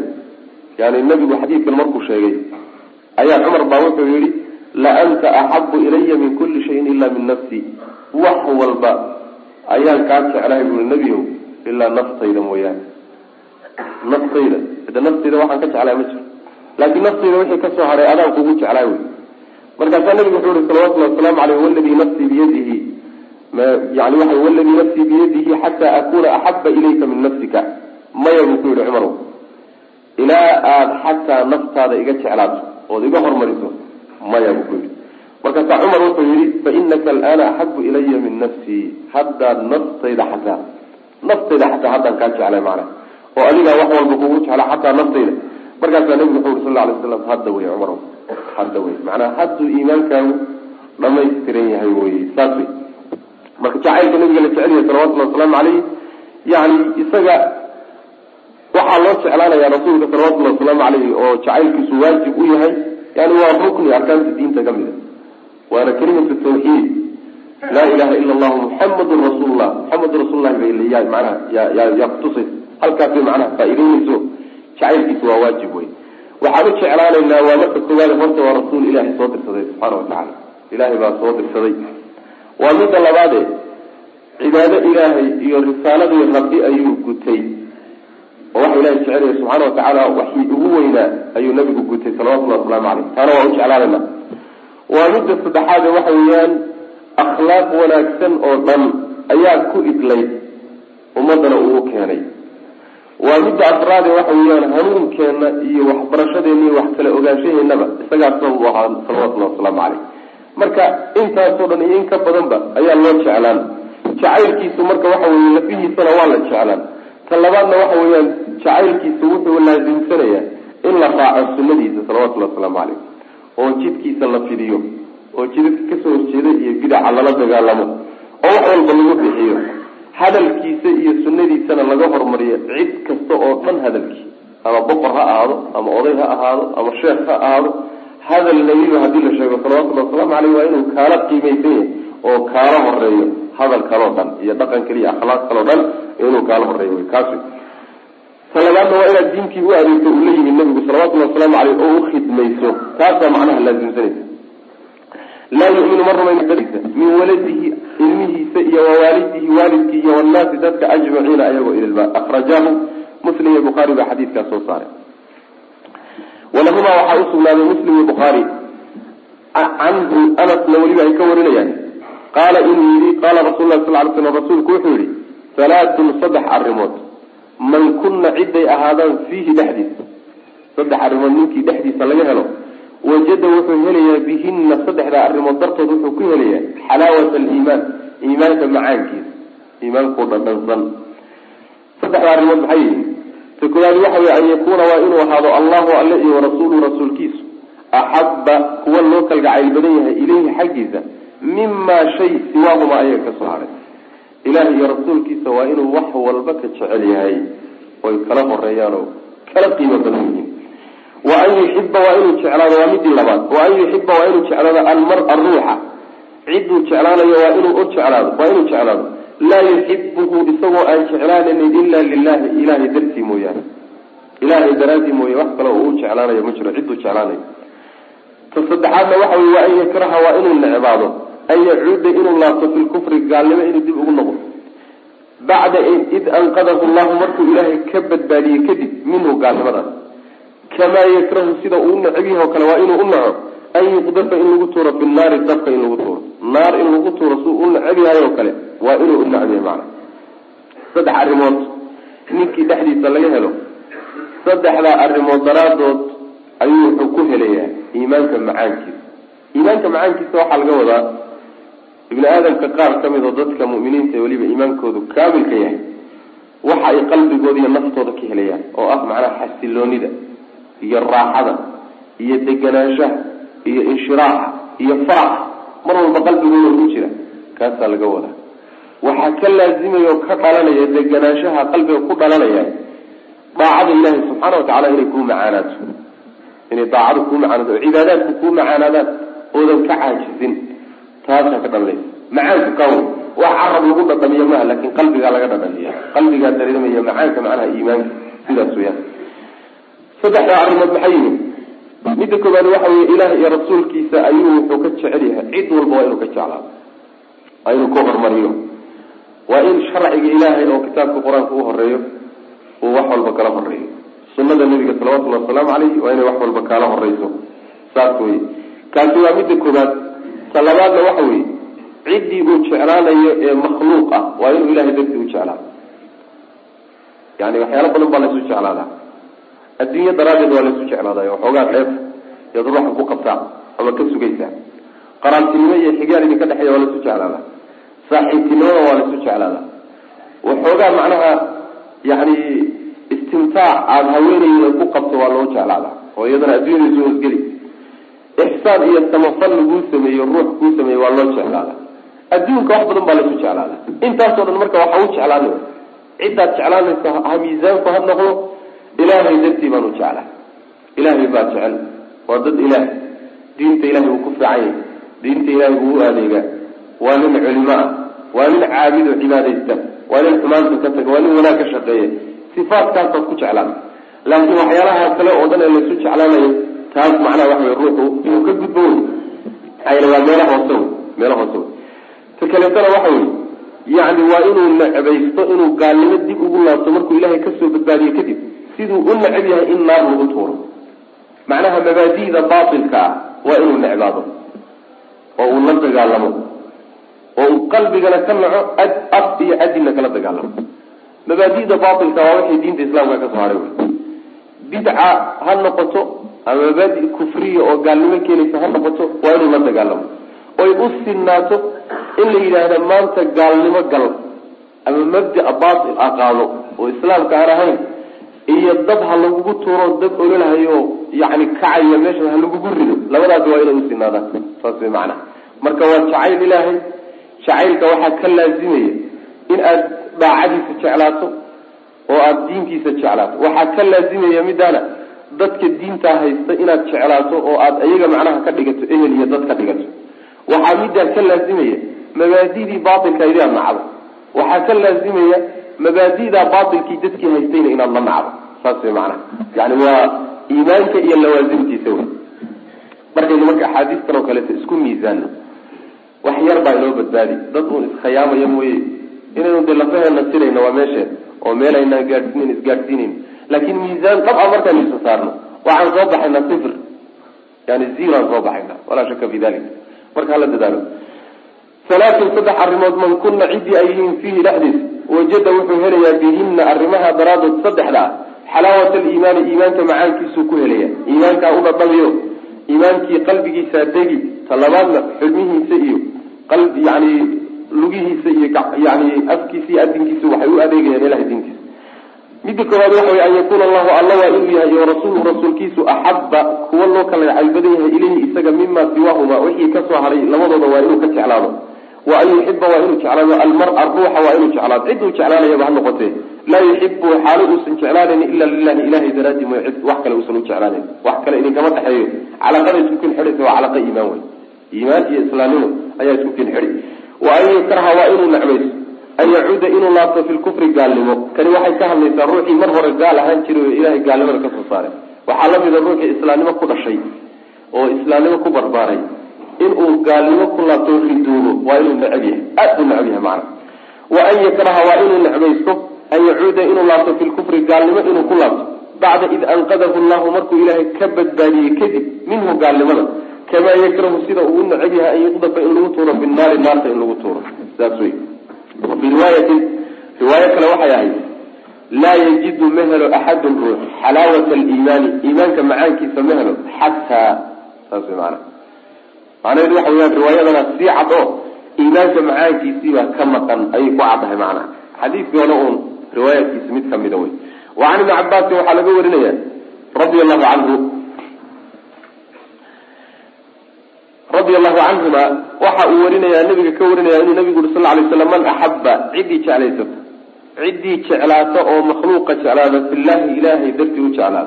yani nabigu xadiidkan markuu sheegay ayaa cumar baa wuxuu yihi la anta axabu ilaya min kuli shayin ila min nafsi. Wax walba ayaan kaa jeclahay bui nebiyow ilaa naftayda mooyaane. Naftayda ida naftayda waxaan ka jeclahay ma jiro. Laakiin naftayda wixii ka soo haray adaan kugu jeclaay wey. Markaasaa nabigu wuxuu yihi salawatullahi wasalaamu aleyh waladii nafsii biyadihi. Yani waxa waladii nafsii biyadihi xataa akuna axaba ilayka min nafsika. Maya buu ku yihi cumar ilaa aada xataa naftaada iga jeclaato ood iga hormariso maya buu ku yihi markaasaa cumar wuxuu yihi fainaka alaana axabu ilaya min nafsii haddaad naftayda xataa naftayda xataa haddaan kaa jeclay macana oo adigaa wax walba kugu jecla xataa naftayda. Markaasaa nabigu wuxu uri sal alay slam hadda wey cumar hadda wey macnaa hadduu iimaankaagu dhamaystiran yahay wey saas wey marka jacaylka nabiga la jecel yahay salawatullhi wasalaamu caleyh yani isaga waxaa loo jeclaanaya rasuulka salawatullahi wasalaamu caleyhi oo jacaylkiisu waajib u yahay yani waa rukni arkaanta diinta ka mid a waana kelimatu tawxiid. Laa ilaha ila allahu muxamadun rasuulullah muxamedun rasullahi bay manaha yaa kutusaysa halkaasay macnaha faa-iideynayso. Jacaylkiisu waa waajib wey waxaan u jeclaanaynaa waa marka koowaad horta waa rasuul ilaahay soo dirsaday subxaana watacaala ilaahay baa soo dirsaday. Waa midda labaade cibaado ilaahay iyo risaaladii rabbi ayuu gutay oo waxa ilahay jecelaya subxaana watacaala waxii ugu weynaa ayuu nabigu gutay salawatullahi wasalaamu caleyh taana waa u jeclaanayna. Waa midda saddexaade waxa weeyaan akhlaaq wanaagsan oo dhan ayaa ku idlayd ummadana uu keenay. Waa midda afraade waxa weeyaan hanuunkeenna iyo waxbarashadeena iyo wax kala ogaanshaheennaba isagaa sabab u ahaa salawatullahi wasalaamu caleyh marka intaasoo dhan iyo in ka badanba ayaa loo jeclaan. Jacaylkiisu marka waxa weye lafihiisana waa la jeclaan ta labaadna waxa weeyaan jacaylkiisa wuxuu laasimsanayaa in la raaco sunadiisa salawatullahi wasalaamu caleyh oo jidkiisa la fidiyo oo jidadka ka soo horjeeda iyo bidaca lala dagaalamo oo wax walba lagu bixiyo. Hadalkiisa iyo sunadiisana laga hormariyo cid kasta oo dhan hadalkii ama boqor ha ahaado ama oday ha ahaado ama sheekh ha ahaado. Hadal nebiba haddii la sheego salawatullahi wasalaamu caleyh waa inuu kaala qiimaysan yahay oo kaala horeeyo hadal kaloo dhan iyo dhaqan kale iyo akhlaaq kaloo dhan inuu kaala horeeyo wy kaas ta labaadna waa inaad diinkii u adeegto uu la yimid nabigu salawatullahi wasalaamu caleyh oo u khidmayso. Taasaa macnaha laasimsanaysa laa yuminu ma rumayn min waladihi ilmihiisa iyo wawaalidihi waalidkii iyo wannaasi dadka ajmaciina ayagoo ililba akrajaahu muslim iyo bukhaari baa xadiidkaas soo saaray. Walahumaa waxaa usugnaaday muslim iyo bukhaari canhu anasna weliba ay ka warinayaan qaala inuu yihi qaala rasul lah sal ly slam rasuulku wuxuu yihi halaatun saddex arrimood. Man kunna ciday ahaadaan fiihi dhexdiisa saddex arrimood ninkii dhexdiisa laga helo. Wajada wuxuu helayaa bihina saddexdaa arrimood dartood wuxuu ku helayaa xalaawat aliimaan iimaanka macaankiisa iimaankuu dhadhansan. Saddexda arrimood maxay yihiin ta waxa wey an yakuuna waa inuu ahaado allahu alle iyo warasuuluhu rasuulkiisu. Axabba kuwa loo kalgacayl badan yahay ilayhi xaggiisa mimaa shay siwaahuma ayaga ka soo haray. Ilaah iyo rasuulkiisa waa inuu wax walba ka jecel yahay. Oy kala horeeyaan oo kala qiimo badan yihiin. Wa an yuxiba waa inuu jeclaado waa midii labaad. Wa an yuxiba waa inuu jeclaado almara ruuxa cidduu jeclaanayo waa inuu jeclaado waa inuu jeclaado. Laa yuxibuhu isagoo aan jeclaanayn ila lilahi ilahay dartii mooyaane. Ilahay daraadii mooye wax kale oo uu jeclaanayo ma jiro cidduu jeclaanayo. Ta saddexaadna waxa wey waa an yakraha waa inuu necbaado an yacuuda inuu laabto fi lkufri gaalnimo inuu dib ugu noqdo. Bacda id anqadahu llahu markuu ilaahay ka badbaadiyey kadib minhu gaalnimadaas kamaa yakrahu sida uu necab yahay oo kale waa inuu u naco. An yuqdafa in lagu tuuro fi naari dabka in lagu tuuro. Naar in lagu tuuro si u necab yahay oo kale waa inuu u necab yahay macana saddex arrimood ninkii dhexdiisa laga helo. Saddexdaa arrimood daraadood ayuu wuxuu ku helayaa iimaanka macaankiisa. Iimaanka macaankiisa waxaa laga wadaa ibni aadamka qaar ka mid oo dadka mu'miniinta weliba iimaankoodu kaamilka yahay waxa ay qalbigooda iyo naftooda ka helayaan oo ah macnaha xasiloonida iyo raaxada iyo deganaanshaha iyo inshiraaxa iyo faraxa mar walba qalbigooda ku jira kaasaa laga wadaa. Waxaa ka laazimaya oo ka dhalanaya deganaanshaha qalbiga ku dhalanaya daacada ilaahi subxaana watacala inay kuu macaanaato. Inay daacadu kuu macaanaato oo cibaadaadku kuu macaanaadaan oodan ka caajisin taasaa ka dhalanaysa macaanku kaw wax carab lagu dhadhamiya maha laakin qalbigaa laga dhadhamiya qalbigaa dareemaya macaanka macnaha iimaanka. Sidaas weyaan saddexdaa arrimood maxay yihiin? Midda koobaad waxa weye ilaah iyo rasuulkiisa ayuu wuxuu ka jecel yahay. Cid walba waa inuu ka jeclaado waa inuu ka hormariyo. Waa in sharciga ilaahay oo kitaabka qur'aanka u horeeyo uu wax walba kala horeeyo sunada nabiga salawatullahi wasalaamu caleyh waa inay wax walba kaala horeyso saas weye kaasi waa midda koobaad ta labaadna waxa weye ciddii uu jeclaanayo ee makhluuq ah waa inuu ilahay dartii u jeclaado yani waxyaalo badan baa laysu jeclaadaa adduunye daraaddeed waa laysu jeclaadayo waxoogaa dheef yaad ruuxa ku qabtaa ama ka sugaysaa qaraabtinimo iyo xigaal idinka dhexeeya waa laysu jeclaadaa. Saaxiibtinimada waa laysu jeclaadaa. Waxoogaa macnaha yani istimtaac aada haweenayda ku qabto waa loo jeclaadaa oo iyadana adduunyadaisu hoosgeli ixsaan iyo samafal laguu sameeyo ruux kuu sameeyo waa loo jeclaadaa adduunka wax badan baa laysu jeclaadaa intaasoo dhan marka waxa u jeclaanay ciddaad jeclaanaysa ha miisaanku ha noqdo ilaahay dartii baanu jeclaa. Ilaahay baa jecel. Waa dad ilaah. Diinta ilahay wuu ku fiican yahay. Diinta ilahay wuu u adeegaa. Waa nin culimo ah. Waa nin caabid oo cibaadaysta. Waa nin xumaanta ka taga. Waa nin wanaag ka shaqeeya. Sifaadkaasaad ku jeclaan. Laakiin waxyaalaha kale oo dhan ee laysu jeclaanayo taas macnaha wey ruuxu inuu ka gudbo wey maxaa yeele waa meela hoose wey meela hoose wey ta kaleetana waxa wey yacni waa inuu necbaysto inuu gaalnimo dib ugu laabto markuu ilaahay ka soo badbaadiyo kadib siduu u necab yahay in naar lagu tuuro. Macnaha mabaadi'da baatilka ah waa inuu necbaado oo uu la dagaalamo oo uu qalbigana ka naco ad af iyo adinna kala dagaalamo. Mabaadi'da baatilka waa wixii diinta islaamka ka soo haray. Wey bidca ha noqoto ama mabaadi kufriya oo gaalnimo keenaysa ha noqoto waa inuu la dagaalamo. Oy u sinaato in la yidhaahda maanta gaalnimo gal ama mabdaa baatil a qaado oo islaamka aan ahayn iyo dab ha lagugu tuuro dab ololahayo yani kacaya meesha ha lagugu rido labadaasi waa inay usinaadaan saas way macnaha marka waa jacayl ilaahay jacaylka waxaa ka laazimaya in aad daacadiisa jeclaato oo aada diinkiisa jeclaato. Waxaa ka laazimaya midaana dadka diintaa haysta inaad jeclaato oo aad iyaga macnaha ka dhigato ehel iyo dad ka dhigato. Waxaa middaa ka laazimaya mabaadidii baatilka inaad nacdo. Waxaa ka laazimaya mabaadi'daa baatilkii dadkii haystayna inaad la nacdo. Saas way macnaha. Yani waa iimaanka iyo lawaasimtiisa wey markaynu marka axaadiistan oo kaleeto isku miisaano wax yar baa inoo badbaadi. Dad uun iskhayaamaya mooye. Inaynu dee lafaheena sirayno waa meesheed. Oo meel aynaan gaadhsiinayn isgaadhsiinayn laakiin miisaan dab a markaan isa saarno. Waxaan soo baxaynaa sifir. Yani ziraan soo baxaynaa walaa shaka fi dalik marka hala dadaalo. Salaatun saddex arrimood man kunna ciddii ay yihiin fiihi dhexdiisa wajada wuxuu helayaa bihina arrimaha daraadood saddexda. Ah xalaawat aliimaani iimaanka macaankiisuu ku helaya. Iimaankaa u dhadhamiyo iimaankii qalbigiisaa degi. Talabaadna xulmihiisa iyo yani lugihiisa iyo yani afkiisa iyo adinkiisa waxay u adeegayaan ilahay diintiisa midda koowaad waxa wey an yakuuna allahu alla waa inuu yahay iyo rasuulu rasuulkiisu axaba kuwa loo kala jacayl badan yahay ilayhi isaga mima siwaahuma. Wixii ka soo haray labadooda waa inuu ka jeclaado. Wa an yuxiba waa inuu jeclaado. Almara ruuxa waa inuu jeclaado. Ciduu jeclaanayaba ha noqotee laa yuxibu xaalo uusan jeclaanayn ila lilahi ilahay daraadi mooy cid wax kale uusan u jeclaanayn. Wax kale idinkama dhexeeyo. Calaqada isku kin xidhaysa waa calaqa iimaan wey iimaan iyo islaamnimo ayaa isku kin xidhi. Wa an yukraha waa inuu necbayso an yacuuda inuu laabto fi lkufri gaalnimo. Kani waxay ka hadlaysaa ruuxii mar hore gaal ahaan jiray oo ilahay gaalnimada ka soo saaray. Waxaa lamida ruuxii islaamnimo ku dhashay oo islaamnimo ku barbaaray. Inuu gaalnimo ku laabto ridoobo waa inuu necab yahay. Aad buu necab yahay macana wa an yakraha waa inuu necbaysto. An yacuuda inuu laabto fi lkufri gaalnimo inuu ku laabto. Bacda id anqadahu llahu markuu ilaahay ka badbaadiyey kadib minhu gaalnimada. Kamaa yakrahu sida uu u necab an yuqdafa in lagu tuuro binnaari naarta in lagu tuuro. Saas wey wafii riwaayatin riwaayo kale waxay ahayd laa yajidu ma helo axadun ruux xalaawata aliimaani iimaanka macaankiisa ma helo xataa saas wey maana macnaheedu waxa weyaan riwaayadana sii cad oo iimaanka macaankiisiibaa ka maqan ayay ku caddahay macnaha xadiidkii hore uun riwaayaadkiisa mid kamida wey. Wa can ibni cabaasin waxaa laga warinaya radia allahu canhu radia allahu canhuma waxa uu warinayaa nabiga ka warinaya inuu nabigu uri sal ly slam man axaba ciddii jeclaysato ciddii jeclaata oo makhluuqa jeclaada fillahi ilaahay dartii u jeclaada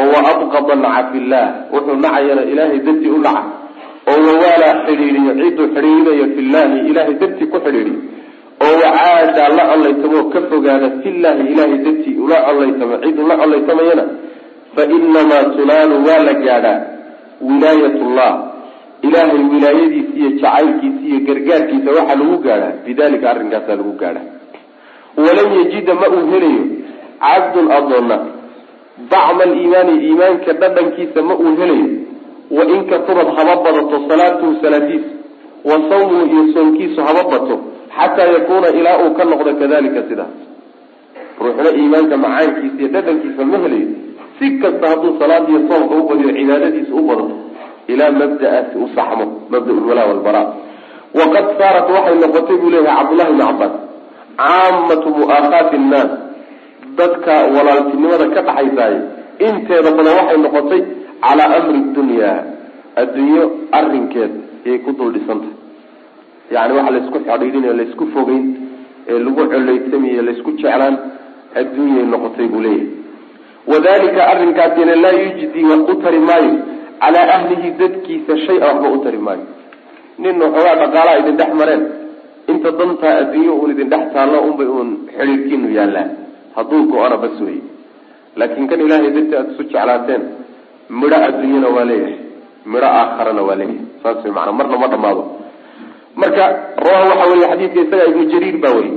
oo wa abqada naca fillah. Wuxuu nacayana ilaahay dartii u naca. Oo wawaala xidhiidiyo cidduu xidhiidinayo fillahi ilaahay dartii ku xidhiidiyo oo wacaada la collaytamoo ka fogaada fillahi ilaahay dartii ula collaytamo cidduu la collaytamayana. Fa inamaa tunaalu waa la gaadhaa wilaayat llah ilaahay wilaayadiisa iyo jacaylkiisa iyo gargaarkiisa waxaa lagu gaadhaa. Bidalika arrinkaasaa lagu gaadhaa. Walan yajida ma uu helayo cabdun adoonna bacma aliimaani iimaanka dhadhankiisa ma uu helayo. Wa in katurad haba badato salaatuhu salaadiisa wa sawmuhu iyo soonkiisu haba bato. Xataa yakuuna ilaa uu ka noqdo kadalika sidaas ruuxna iimaanka macaankiisa iyo dhadhankiisa ma helayo. Si kasta hadduu salaad iyo soomka u cibaadadiisa u badato ilaa mabda'aasi u saxmo mabda lwalaa walbara waqad saarat waxay noqotay buu leeyahay cabdullahi bni cabbaas caamatu mu'aakhaati nnaas. Dadka walaaltinimada ka dhaxaysaaye inteeda badan waxay noqotay calaa amri dunya addunyo arrinkeed ayay ku dul dhisantahay yani waxa laysku xadhiidhinayo laysku fogeyn ee lagu coleytamiyo laysku jeclaan adduunyay noqotay buu leeyahay. Wadalika arrinkaasina laa yujdi wax u tari maayo calaa ahlihi dadkiisa shay-a waxba u tari maayo nin waxoogaa dhaqaalaha idin dhex mareen inta dantaa adduunyo uun idin dhex taallo unbay uun xidhiirkiinu yaallaan hadduu go-ana bas wey laakiin kan ilaahay dartii aada isu jeclaateen midho adduunyana waa leeyahay midho aakharana waa leeyahay saas maanaa marna ma dhamaado marka rawaha waxa weye xadiidka isaga ibnu jariir baa weriy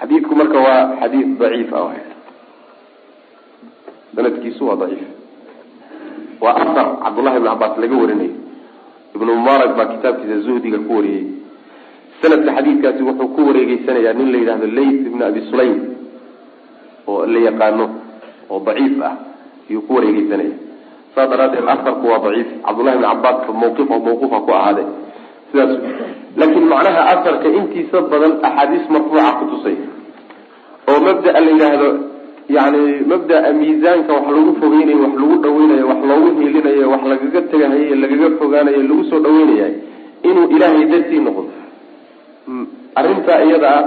xadiidku marka waa xadiid daciif ah sanadkiisu waa daciif waa asar cabdullahi ibn cabaas laga warinayo ibnu mubarak baa kitaabkiisa zuhdiga ku wariyey sanadka xadiidkaasi wuxuu ku wareegeysanayaa nin la yidhahdo layth ibn abi sulaym oo la yaqaano oo daciif ah ayuu ku wareegeysanaya saas daraadeed asarku waa daciif. Cabdullahi ibn cabaas mawqif mawquufa ku ahaade sidaas laakiin macnaha asarka intiisa badan axaadiis marfuuca kutusay oo mabdaa la yidhaahdo yani mabdaa miisaanka wax lagu fogeynayo wax lagu dhaweynayo wax loogu hiilinayo wax lagaga tegahayo lagaga fogaanayo lagu soo dhaweynaya inuu ilaahay dartii noqdo. Arrintaa iyada ah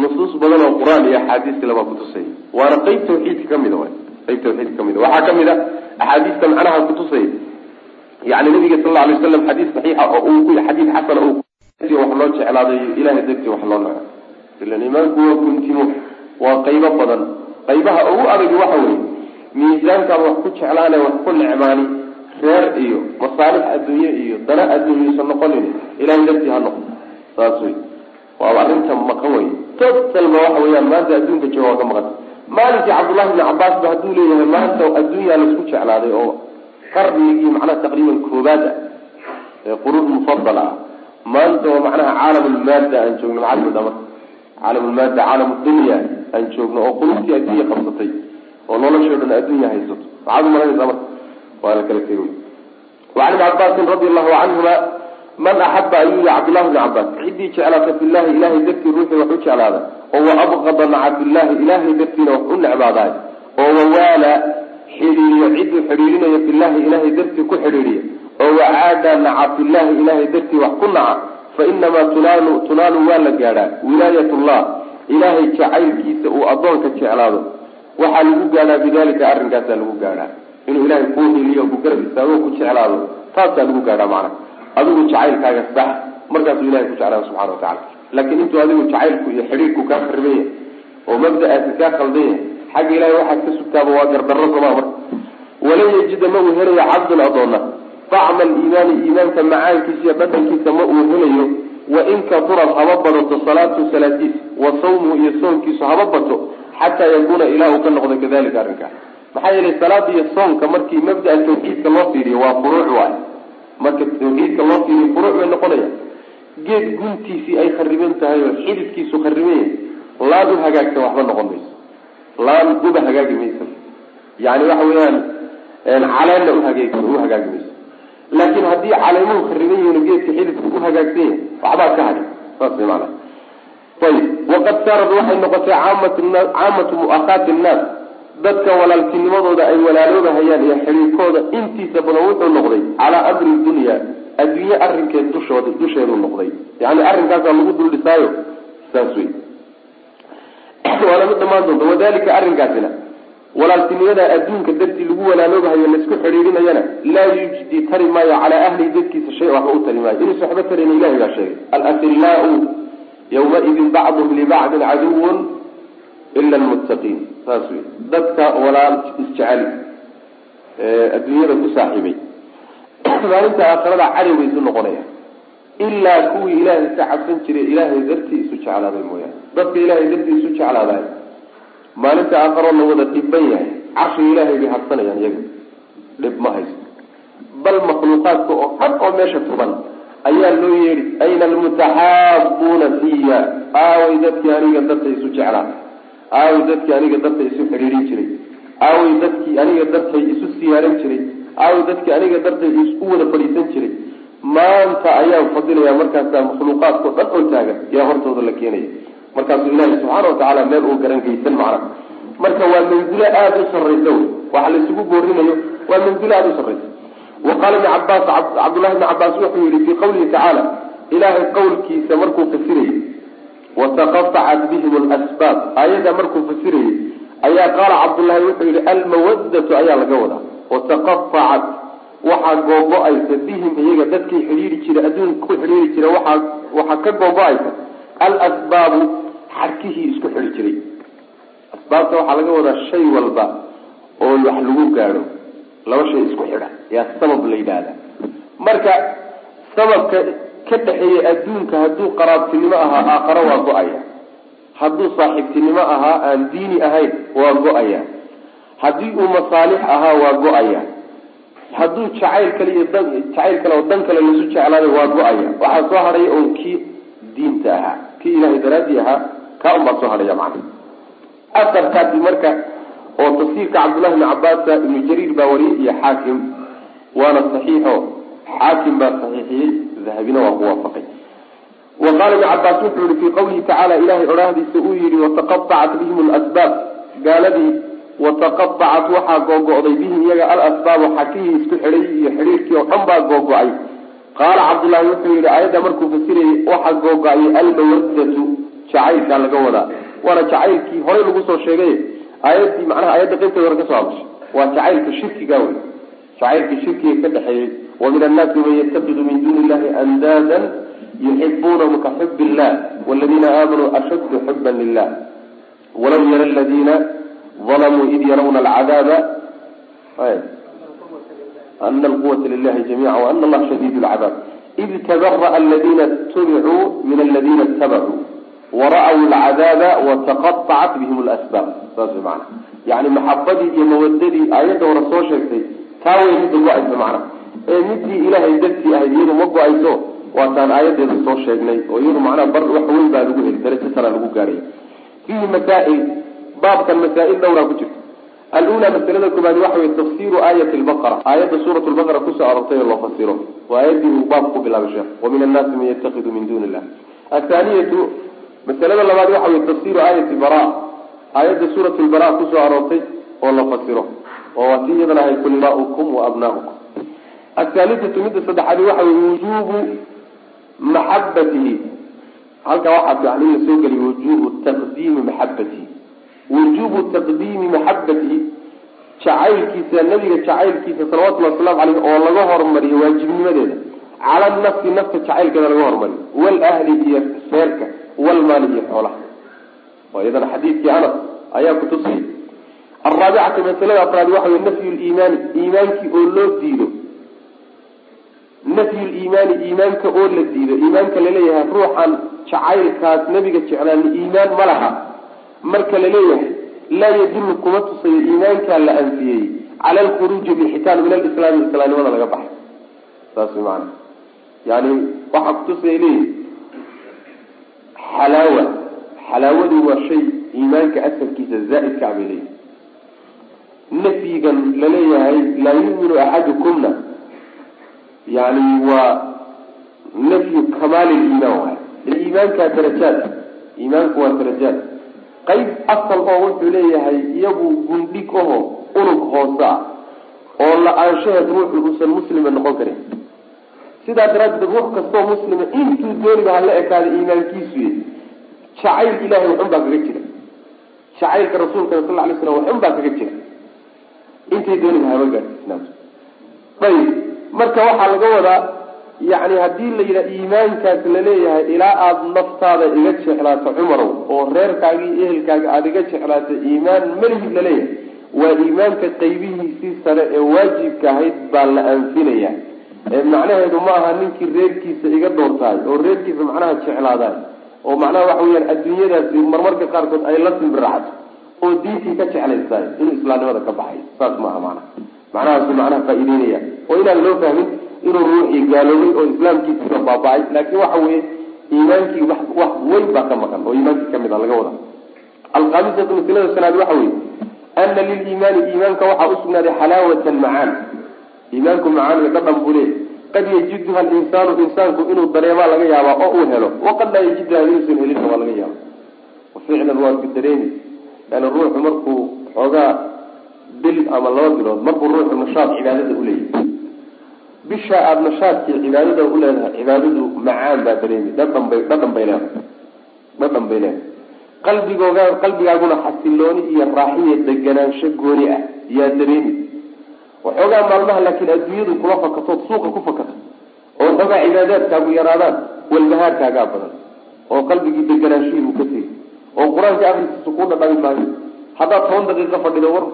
nusuus badan oo qur'aan iyo axaadiis labaa kutusaya waana qeyb tawxiidka ka mid a qeyb tawxiidka ka mid a waxaa ka mid a axaadiista macnaha kutusaya yani nabiga sal la alay waslam xadiis saxiixa oo uu ku xadiis xasana wax loo jeclaaday ilahay dartii wax loo naco. Ilan iimaanku waa guntimo waa qaybo badan qaybaha ugu adag waxa weye miisaankaad wax ku jeclaane wax ku necmaani reer iyo masaalix adduunye iyo dana adduunyaysan noqonin ilahay dartii ha noqdo. Saas wey waaba arrinta maqan wey totalba waxa weeyaan maanta adduunka jooga waa ka maqan. Maalinkii cabdullahi bni cabaas ba hadduu leeyahay maanta adduunyaa la isku jeclaaday oo qarnigii macnaha taqriiban koobaad ah ee quruun mufadal ah. Maanta oo macnaha caalamulmaada aan joogno maxaad moodaa caalam dunya aan joogno oo qulubtii adduunya qabsatay oo noloshoo dhan adduunya haysato. Maxaad umalanaysaa marka? Waa la kala tegay wacan ibni cabaasin radi allahu canhuma man axaba ayuu yihi cabdullahi bni cabaas ciddii jeclaata fillahi ilahay dartii ruuxii wax u jeclaada oo wa abqada naca fillahi ilahay dartiina wax u necbaadaay oo wawaala xidhiiriyo cidduu xidhiirinayo fillahi ilahay dartii ku xidhiiriya oo wacaada naca fillahi ilahay dartii wax ku naca fa inamaa tunaalu waa la gaadhaa wilaayat llah ilaahay jacaylkiisa uu addoonka jeclaado waxaa lagu gaadhaa bidalika arrinkaasaa lagu gaadhaa inuu ilahay kuu hiliyo ku garab istaago ku jeclaado taasaa lagu gaadhaa macana adigu jacaylkaaga sax markaasuu ilahay ku jeclaada subxana wa tacala laakiin intuu adigu jacaylku iyo xidhiirku kaa yahay oo mabda-aasi kaa khaldan xagga ilahay waxaad ka sugtaaba waa gardarro somaa marka walan yajida ma uu helayo cabdun adoonna dacma aliimaani iimaanka macaankiisa iyo dhadhankiisa ma uu helayo wain katurad haba badato salaatu salaadiis wa sawmuhu iyo soonkiisu haba bato xataa yakuuna ilah uu ka noqdo kadalika arrinkaa maxaa yeelay salaada iyo soonka markii mabdaa tawxiidka loo fiiriyo waa furuuc waay. Marka tawxiidka loo fiiriyo furuuc bay noqonaya geed guntiisii ay khariban tahay oo xididkiisu khariban yahay laan u hagaagsan waxba noqon mayso. Laan uba hagaagi maysa yani waxa weeyaan caleenna uhagaag u hagaagi mayso laakiin haddii caleemuhu khariban yihiin geedka xididku u hagaagsan yahay waxbaa ka hadhi saas way maanaa ayib waqad saarad waxay noqotay caamatu mu'akhaati nnaas dadka walaaltinimadooda ay walaaloobahayaan iyo xidhiirkooda intiisa badan wuxuu noqday calaa amri dunya adduunye arrinkeed dushooda dusheeduu noqday. Yani arrinkaasaa lagu dul dhisaayo. Saas wey waana mid dhamaan doonta wadalika arrinkaasina walaaltinimada adduunka dartii lagu walaaloobahayo la isku xidhiirinayana laa yujdi tari maayo calaa ahlihi dadkiisa shay waxba u tari maayo. Inuusa waxba tarayna ilahay baa sheegay. Alafillaau yawmaidin bacduhum libacdin caduwun ila lmuttaqiin saas wey dadka walaal isjecel adduunyada ku saaxiibay. Maalinta aakhirada cadowga isu noqonaya ilaa kuwii ilaahay ka cabsan jiray ilaahay dartii isu jeclaaday mooyaane. Dadka ilaahay dartii isu jeclaadaay maalinta aakharo la wada dhiban yahay. Carshiga ilaahay bay harsanayaan iyaga. Dhib ma haysto. Bal makhluuqaadka oo dhan oo meesha tuban ayaa loo yeedhi ayna almutaxaabuuna fiya aaway dadkii aniga darta isu jeclaa aaway dadkii aniga darta isu xidhiirin jiray. Aaway dadkii aniga dartay isu siyaaran jiray. Aaway dadkii aniga dartay isu wada fadhiisan jiray. Maanta ayaan fadilaya markaasaa makhluuqaadkao dhan oo taagan. Yaa hortooda la keenaya markaasuu ilaahi subxaana watacaala meel uu garan geysan macna. Marka waa manzilo aada u sarraysa wey waxa laysugu boorinayo waa manzilo aada u sarraysa wa qaala ibni cabaas cabdullahi ibni cabaas wuxuu yihi fii qawlihi tacaala ilaahay qowlkiisa markuu fasirayay wataqatacat bihim lasbaab aayadda markuu fasirayay ayaa qaala cabdullahi wuxuu yihi almawadatu ayaa laga wadaa wataqatacat waxaa googo-aysa bihim iyaga dadkii xidhiiri jira adduunka ku xidhiiri jira waxaa ka googo-aysa alasbaabu xarkihii isku xidhi jiray. Asbaabta waxaa laga wadaa shay walba oo wax lagu gaadho. Laba shay isku xidha. Yaa sabab la yidhaahda. Marka sababka ka dhexeeya adduunka hadduu qaraabtinimo ahaa aakhare waa go'aya. Hadduu saaxiibtinimo ahaa aan diini ahayn waa go'aya. Haddii uu masaalix ahaa waa go'aya. Hadduu jacayl kale iyo jacayl kale oo dan kale lasu jeclaaday waa go'aya. Waxaa soo hadhaya oon kii diinta ahaa kii ilaahay daraadii ahaa kaa un baa soo hadhaya macna asarkaasi marka oo tafsiirka cabdullahi bni cabaasa ibnu jariir baa wariyey iyo xaakim waana saxiixo. Xaakim baa saxiixiyey dahabina waa ku waafaqay. Wa qaala ibni cabaas wuxuu yihi fii qawlihi tacaala ilahay odhaahdiisa uu yihi wataqatacat bihim lasbaab gaaladii wataqatacat waxaa googo-day bihim iyaga alasbaabu xakihii isku xidhay iyo xidhiirkii oo dhan baa googo-ay qaala cabdullaahi wuxuu yihi aayadda markuu fasirayay waxaa googo-ayay almawadatu jacaylkaa laga wadaa. Waana jacaylkii horey lagu soo sheegay. Aayadii macnaha aayadda qaybteeda hore ka soo hadashay waa jacaylka shirkiga wey jacaylka shirkiga ka dhexeeyey wa min annaasi man yatakidu min duuni illahi andaadan yuxibuunahum ka xub illah waladiina aamanuu ashaddu xuban lilah walaw yara aladiina dalamuu id yarawna alcadaaba. Ana alquwata lilahi jamica waana allaha shadiid lcadaab id tabara'a aladina itubicuu min aladina itabacuu wara'w alcadaaba wataqatacat bihim lasbaab saas macana yani maxabadii iyo mawadadii aayadda hore soo sheegtay taa way midda go'aysa macna. Ee midii ilaahay dartii ahayd iyadu ma go'ayso waataan aayadeeda soo sheegnay oo iyadu macnaha bar wax weyn baa lagu heli darajo sara lagu gaadhay fiihi masaa'il baabkan masaa-il dhowraa ku jirta alula masalada koobaad waxa wey tafsiru aayati lbaqara aayadda suurat lbaqara ku soo arortay oo loo fasiro. Waa aayaddii uu baabku ku bilaabay sheekh. Wa min annaasi man yattakidu min duni illah athaaniyatu masalada labaad waxa wey tafsiru aayati bara aayadda suurat lbara ku soo aroortay oo la fasiro. Oo waa si iyadana ahay kul maaukum wa abnaaukum athaalithatu midda saddexaadi waxa wey wujubu maxabatihi halkaa waxaa fiican in la soo geliyo wujubu taqdiimi maxabatihi wujubu taqdiimi maxabatihi jacaylkiisa nabiga jacaylkiisa salawatullhi waslamu caleyh oo laga hormariyo waajibnimadeeda cala nafsi nafta jacaylkeeda laga hormariyo. Walahli iyo reerka walmaali iyo xoolaha. Oo iyadana xadiidkii anas ayaa kutusiyay alraabicatu masalada afraad waxa wey nafyu liimaani iimaankii oo loo diido. Nafyu liimaani iimaanka oo la diido. Iimaanka la leeyahay ruuxan jacaylkaas nabiga jeclaani iimaan ma laha. Marka la leeyahay laa yadullu kuma tusayo iimaankaa la anfiyey. Cala alkhuruuji bixitaan min alislaami islaamnimada laga baxay. Saas maana yani waxaa kutusaya leeyihi xalaawa. Xalaawadu waa shay iimaanka asalkiisa zaa-idkaa bay leeyihi nafyigan la leeyahay laa yuminu axadukumna yani waa nafyu kamaali liimaan waay. Iimaankaa darajaad. Iimaanku waa darajaad. Qayb asal oo wuxuu leeyahay iyagu gundhig aho unug hoose ah oo la'aanshaheed ruuxu uusan muslima noqon karin sidaa daraaddeed ruux kastoo muslima intuu dooniba hala ekaada iimaankiisu y jacayl ilahay waxun baa kaga jira. Jacaylka rasuulka sal lay slam waxun baa kaga jira. Intay dooniba haba gaadsiisnaato ayib marka waxaa laga wadaa yacni haddii la yidhaha iimaankaas la leeyahay ilaa aada naftaada iga jeclaato cumarow oo reerkaaga iyo ehelkaaga aada iga jeclaato iimaan malihid la leeyahay waa iimaanka qaybihiisii sare ee waajibka ahayd baa la anfinaya ee macnaheedu ma aha ninkii reerkiisa iga doortahay oo reerkiisa macnaha jeclaadaay oo macnaha waxa weyaan adduunyadaasi marmarka qaarkood ay la simbiraxato oo diintii ka jeclaystaay inuu islaamnimada ka baxay. Saas maaha macnaha. Macnahaasu macnaha faa-iideynaya oo inaan loo fahmin inuu ruuxii gaaloobay oo islaamkiisiba baaba-ay laakiin waxa weeye iimaankii wax weyn baa ka maqan oo iimaankii ka mid a laga wada alkhaamisatu maslada shanaad waxa weye ana liliimaani iimaanka waxaa usugnaaday xalaawatan macaan iimaanku macaan iyo dhadhan buu leey qad yajiduha alinsaanu insaanku inuu dareemaa laga yaabaa oo uu helo. Waqad laa yajiduha inuusan helinna waa laga yaaba ficlan waa dareemi. Yani ruuxu markuu xoogaa bil ama laba bilood markuu ruuxu nashaad cibaadada uleeyahy bisha aada nashaadkii cibaadada uleedahay cibaadadu macaan baa dareemi. Dhadhan bay dhadhan bay leedahay. Dhadhan bay leedahay. Qalbigooga qalbigaaguna xasilooni iyo raaxiya deganaansho gooni ah yaa dareemi waxoogaa maalmaha laakiin adduunyadu kula fakatood suuqa ku fakato oo waxoogaa cibaadaadkaagu yaraadaan walbahaarkaagaa badan. Oo qalbigii deganaanshihiibuu ka tegi oo qur'aanka afrikiisa kuu dhadhami maayo haddaad toban daqiiqo fadhido war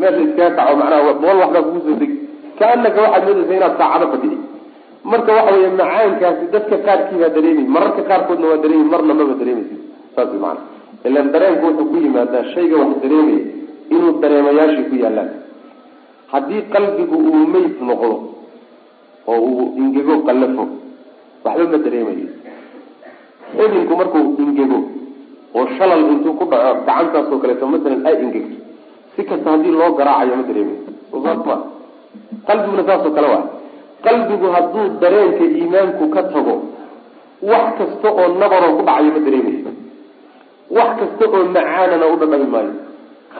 meesha iskaga kaco macnaha bool waxbaa kugu soo degi kaanaka waxaad moodaysa inaad saacado fadhiday marka waxa weeye macaankaasi dadka qaarkiibaa dareemi mararka qaarkoodna waa dareemi marna maba dareemaysid. Saas maana ilan dareenku wuxuu ku yimaadaa shayga wax dareemaya inuu dareemayaashii ku yaallaan haddii qalbigu uu meyd noqdo oo uu ingego qallafo waxba ma dareemayo. Xubinku markuu ingego oo shalal intuu ku dhaco gacantaasoo kaleeto masalan ay ingegto si kasta haddii loo garaacayo ma dareemayo. Sosaasma qalbiguna saasoo kale waa qalbigu hadduu dareenka iimaanku ka tago wax kasta oo nabaroo ku dhacayo ma dareemayo. Wax kasta oo macaanana u dhadhami maayo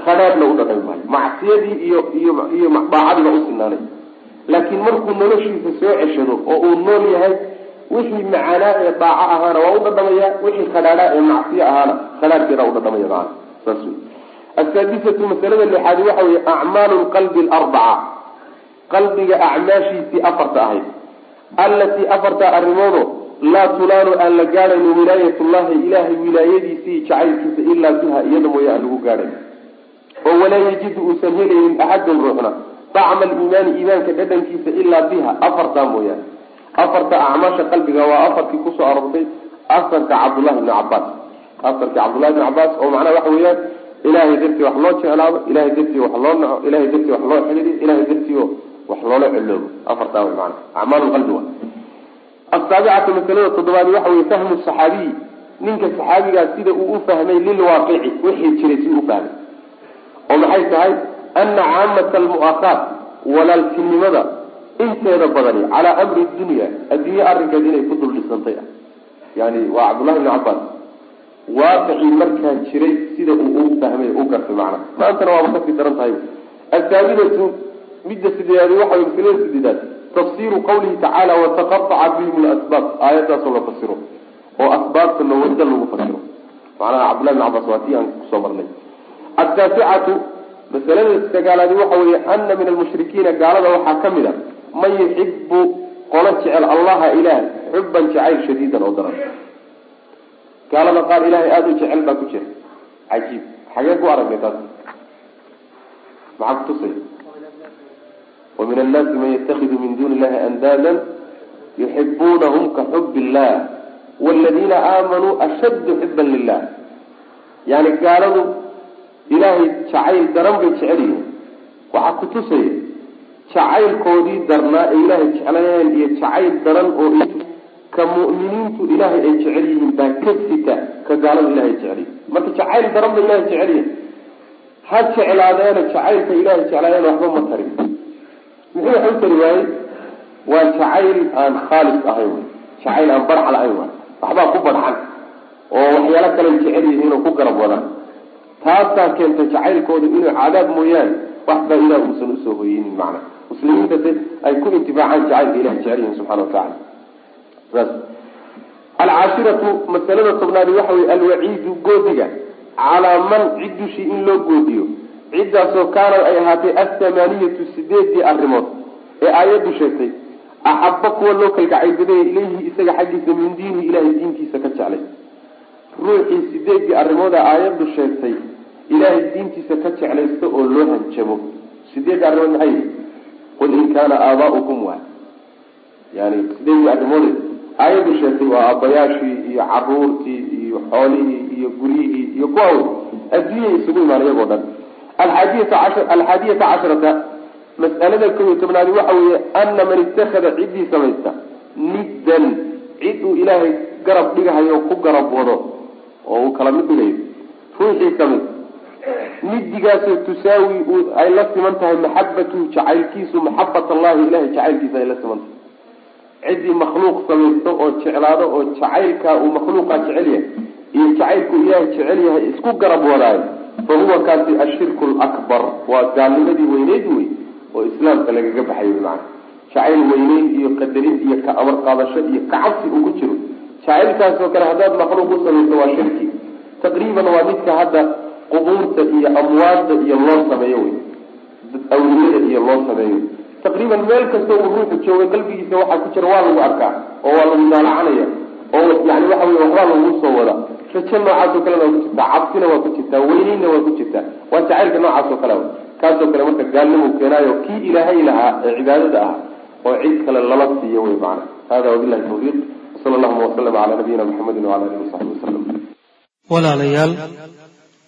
khadhaadhna u dhadhami maayo. Macsiyadii iyo iyo iyo daacadiina u sinaanay laakiin markuu noloshiisa soo ceshado oo uu nool yahay wixii macaanaa ee daaco ahaana waa u dhadhamaya wixii khadhaadhaa ee macsiyo ahaana khadhaadhkeeda u dhadhamaya maana saas wey asaadisatu masalada lixaadi waxa weye acmaalu lqalbi alarbaca. Qalbiga acmaashiisii afarta ahayd. Allatii afarta arrimoodo laa tulaanu aan la gaadhayno wilaayatullahi ilaahay wilaayadiisii jacaylkiisa ilaa biha iyada mooye aan lagu gaadhayn oo walaa yajidu uusan helaynin axadun ruuxna. Dacma aliimaani iimaanka dhadhankiisa ilaa biha afartaa mooyaane. Afarta acmaasha qalbiga waa afarkii ku soo aroortay asarka cabdullahi bni cabaas asarka cabdullahi bni cabaas oo macnaha waxa weeyaan ilahay dartii wax loo jeclaado ilahay dartii wax loo naco ilahay dartii wax loo xidhiidiyo ilahay dartii wax loola coloobo afartaa wey maana acmaal wa asaabicatu masalada toddobaad waxa weye fahmu saxaabiyi ninka saxaabigaas sida uu u fahmay lilwaaqici wixii jiray si u fahmay oo maxay tahay ana caamata almu'akhaat walaaltinimada inteeda badani calaa amri dunya adduunye arrinkeed inay ku dul dhisantay ah. Yani waa cabdullahi bni cabbaas. Waaqicii markaa jiray sida uu u fahmay u gartay macna. Maantana waaba ka sii daran tahay athaaminatu midda sideedaadi waxa way masalada sideedaad. Tafsiru qawlihi tacaala wataqaaca bihim lasbaab aayadaasoo la fasiro. Oo asbaabta lowada lagu fasiro. Macnaha cabdullahi bn cabbaas waa tii aan ku soo marnay ataasicatu masalada sagaalaadi waxa weeye ana min almushrikiina gaalada waxaa ka mid a man yuxibu qolo jecel allaha ilaah xuban jacayl shadiidan oo daran gaalada qaar ilahay aada u jecel baa ku jira cajiib xagee ku aragnay taas maxaa kutusay wa min annaasi man yattakidu min duni illahi andaadan yuxibunahum ka xub illah waladiina aamanuu ashaddu xiban lilah yani gaaladu ilaahay jacayl daran bay jecel yihiin. Waxaa kutusaya jacaylkoodii darnaa ee ilaahay jeclayeen iyo jacayl daran oo ka mu'miniintu ilaahay ay jecel yihiin baa ka sita ka gaalada ilahay jecel yihiin marka jacayl daran ba ilahay jecel yihiin ha jeclaadeena jacaylka ilaahay jeclaayeen waxba ma tarin. Muxuu wax u tari waayey? Waa jacayl aan khaalis ahayn jacayl aan barx lahayn waay. Waxbaa ku barxan oo waxyaalo kale jecel yihiin oo ku garab wadaan taasaa keentay jacaylkooda inuu cadaab mooyaane wax baa ilah uusan u soo hoyeynin macna. Muslimiinta se ay ku intifaacaan jacaylka ilah jecel yihiin subxana watacala saas. Alcaashiratu masalada tobnaadi waxa weye alwaciidu goodiga calaa man cid dushii in loo goodiyo. Ciddaasoo kaanad ay ahaatay athamaaniyatu sideedii arrimood ee aayaddu sheegtay axaba kuwa loo kalgacaylbadaya ilayhi isaga xaggiisa min diinihi ilahay diintiisa ka jeclay. Ruuxii sideedii arrimooda aayaddu sheegtay ilaahay diintiisa ka jeclaysta oo loo hanjabo. Sideedii arrimood maxay qul in kaana aabaa'ukum waa yani sideedii arrimoode aayaddu sheegtay waa aabbayaashii iyo caruurtii iyo xoolihii iyo guryihii iyo kuwa wey adduunyay isugu imaan iyagoo dhan. Cashar alxaadiyata casharata mas'alada kow iyo tobnaadi waxa weeye ana man ittakhada ciddii samaysta niddan cid uu ilaahay garab dhigahayo ku garab wado oo uu kala mid dhigayo ruuxii samaysta nidigaasoo tusaawi ay la siman tahay maxabatuhu jacaylkiisu maxabat allahi ilahay jacaylkiisa ay la siman tahay. Ciddii makhluuq samaysta oo jeclaado oo jacaylkaa uu makhluuqaa jecel yahay iyo jacaylku ilaahay jecel yahay isku garab wadaayo fa huwa kaasi ashirku lakbar waa gaalnimadii weyneyd wey oo islaamka lagaga baxay wy maana jacayl weyneyn iyo qadarin iyo ka amar qaadasho iyo kacabsi uu ku jiro. Jacaylkaasoo kale haddaad makhluuq u samayso waa shirki. Taqriiban waa midka hadda qubuurta iyo amwaadda iyo loo sameeyo wey. Awliyada iyo loo sameeyo. Taqriiban meel kasta uu ruuxu jooga qalbigiisa waxaa ku jira waa lagu arkaa oo waa lagu daalacanaya oo yani waxa wey waxbaa lagu soo wada. Rajo noocaasoo kalena waa ku jirtaa cabsina waa ku jirtaa weyneynna waa ku jirtaa waa jacaylka noocaas oo kale kaasoo kale marka gaalnimu keenaayo kii ilaahay lahaa ee cibaadada ah oo cid kale lala siiyo wey macana hada wabilahi tawfiiq. Sala allahuma wasalam calaa nabiyina muxamedin wala alihi wasaxbi wasalam walaalayaal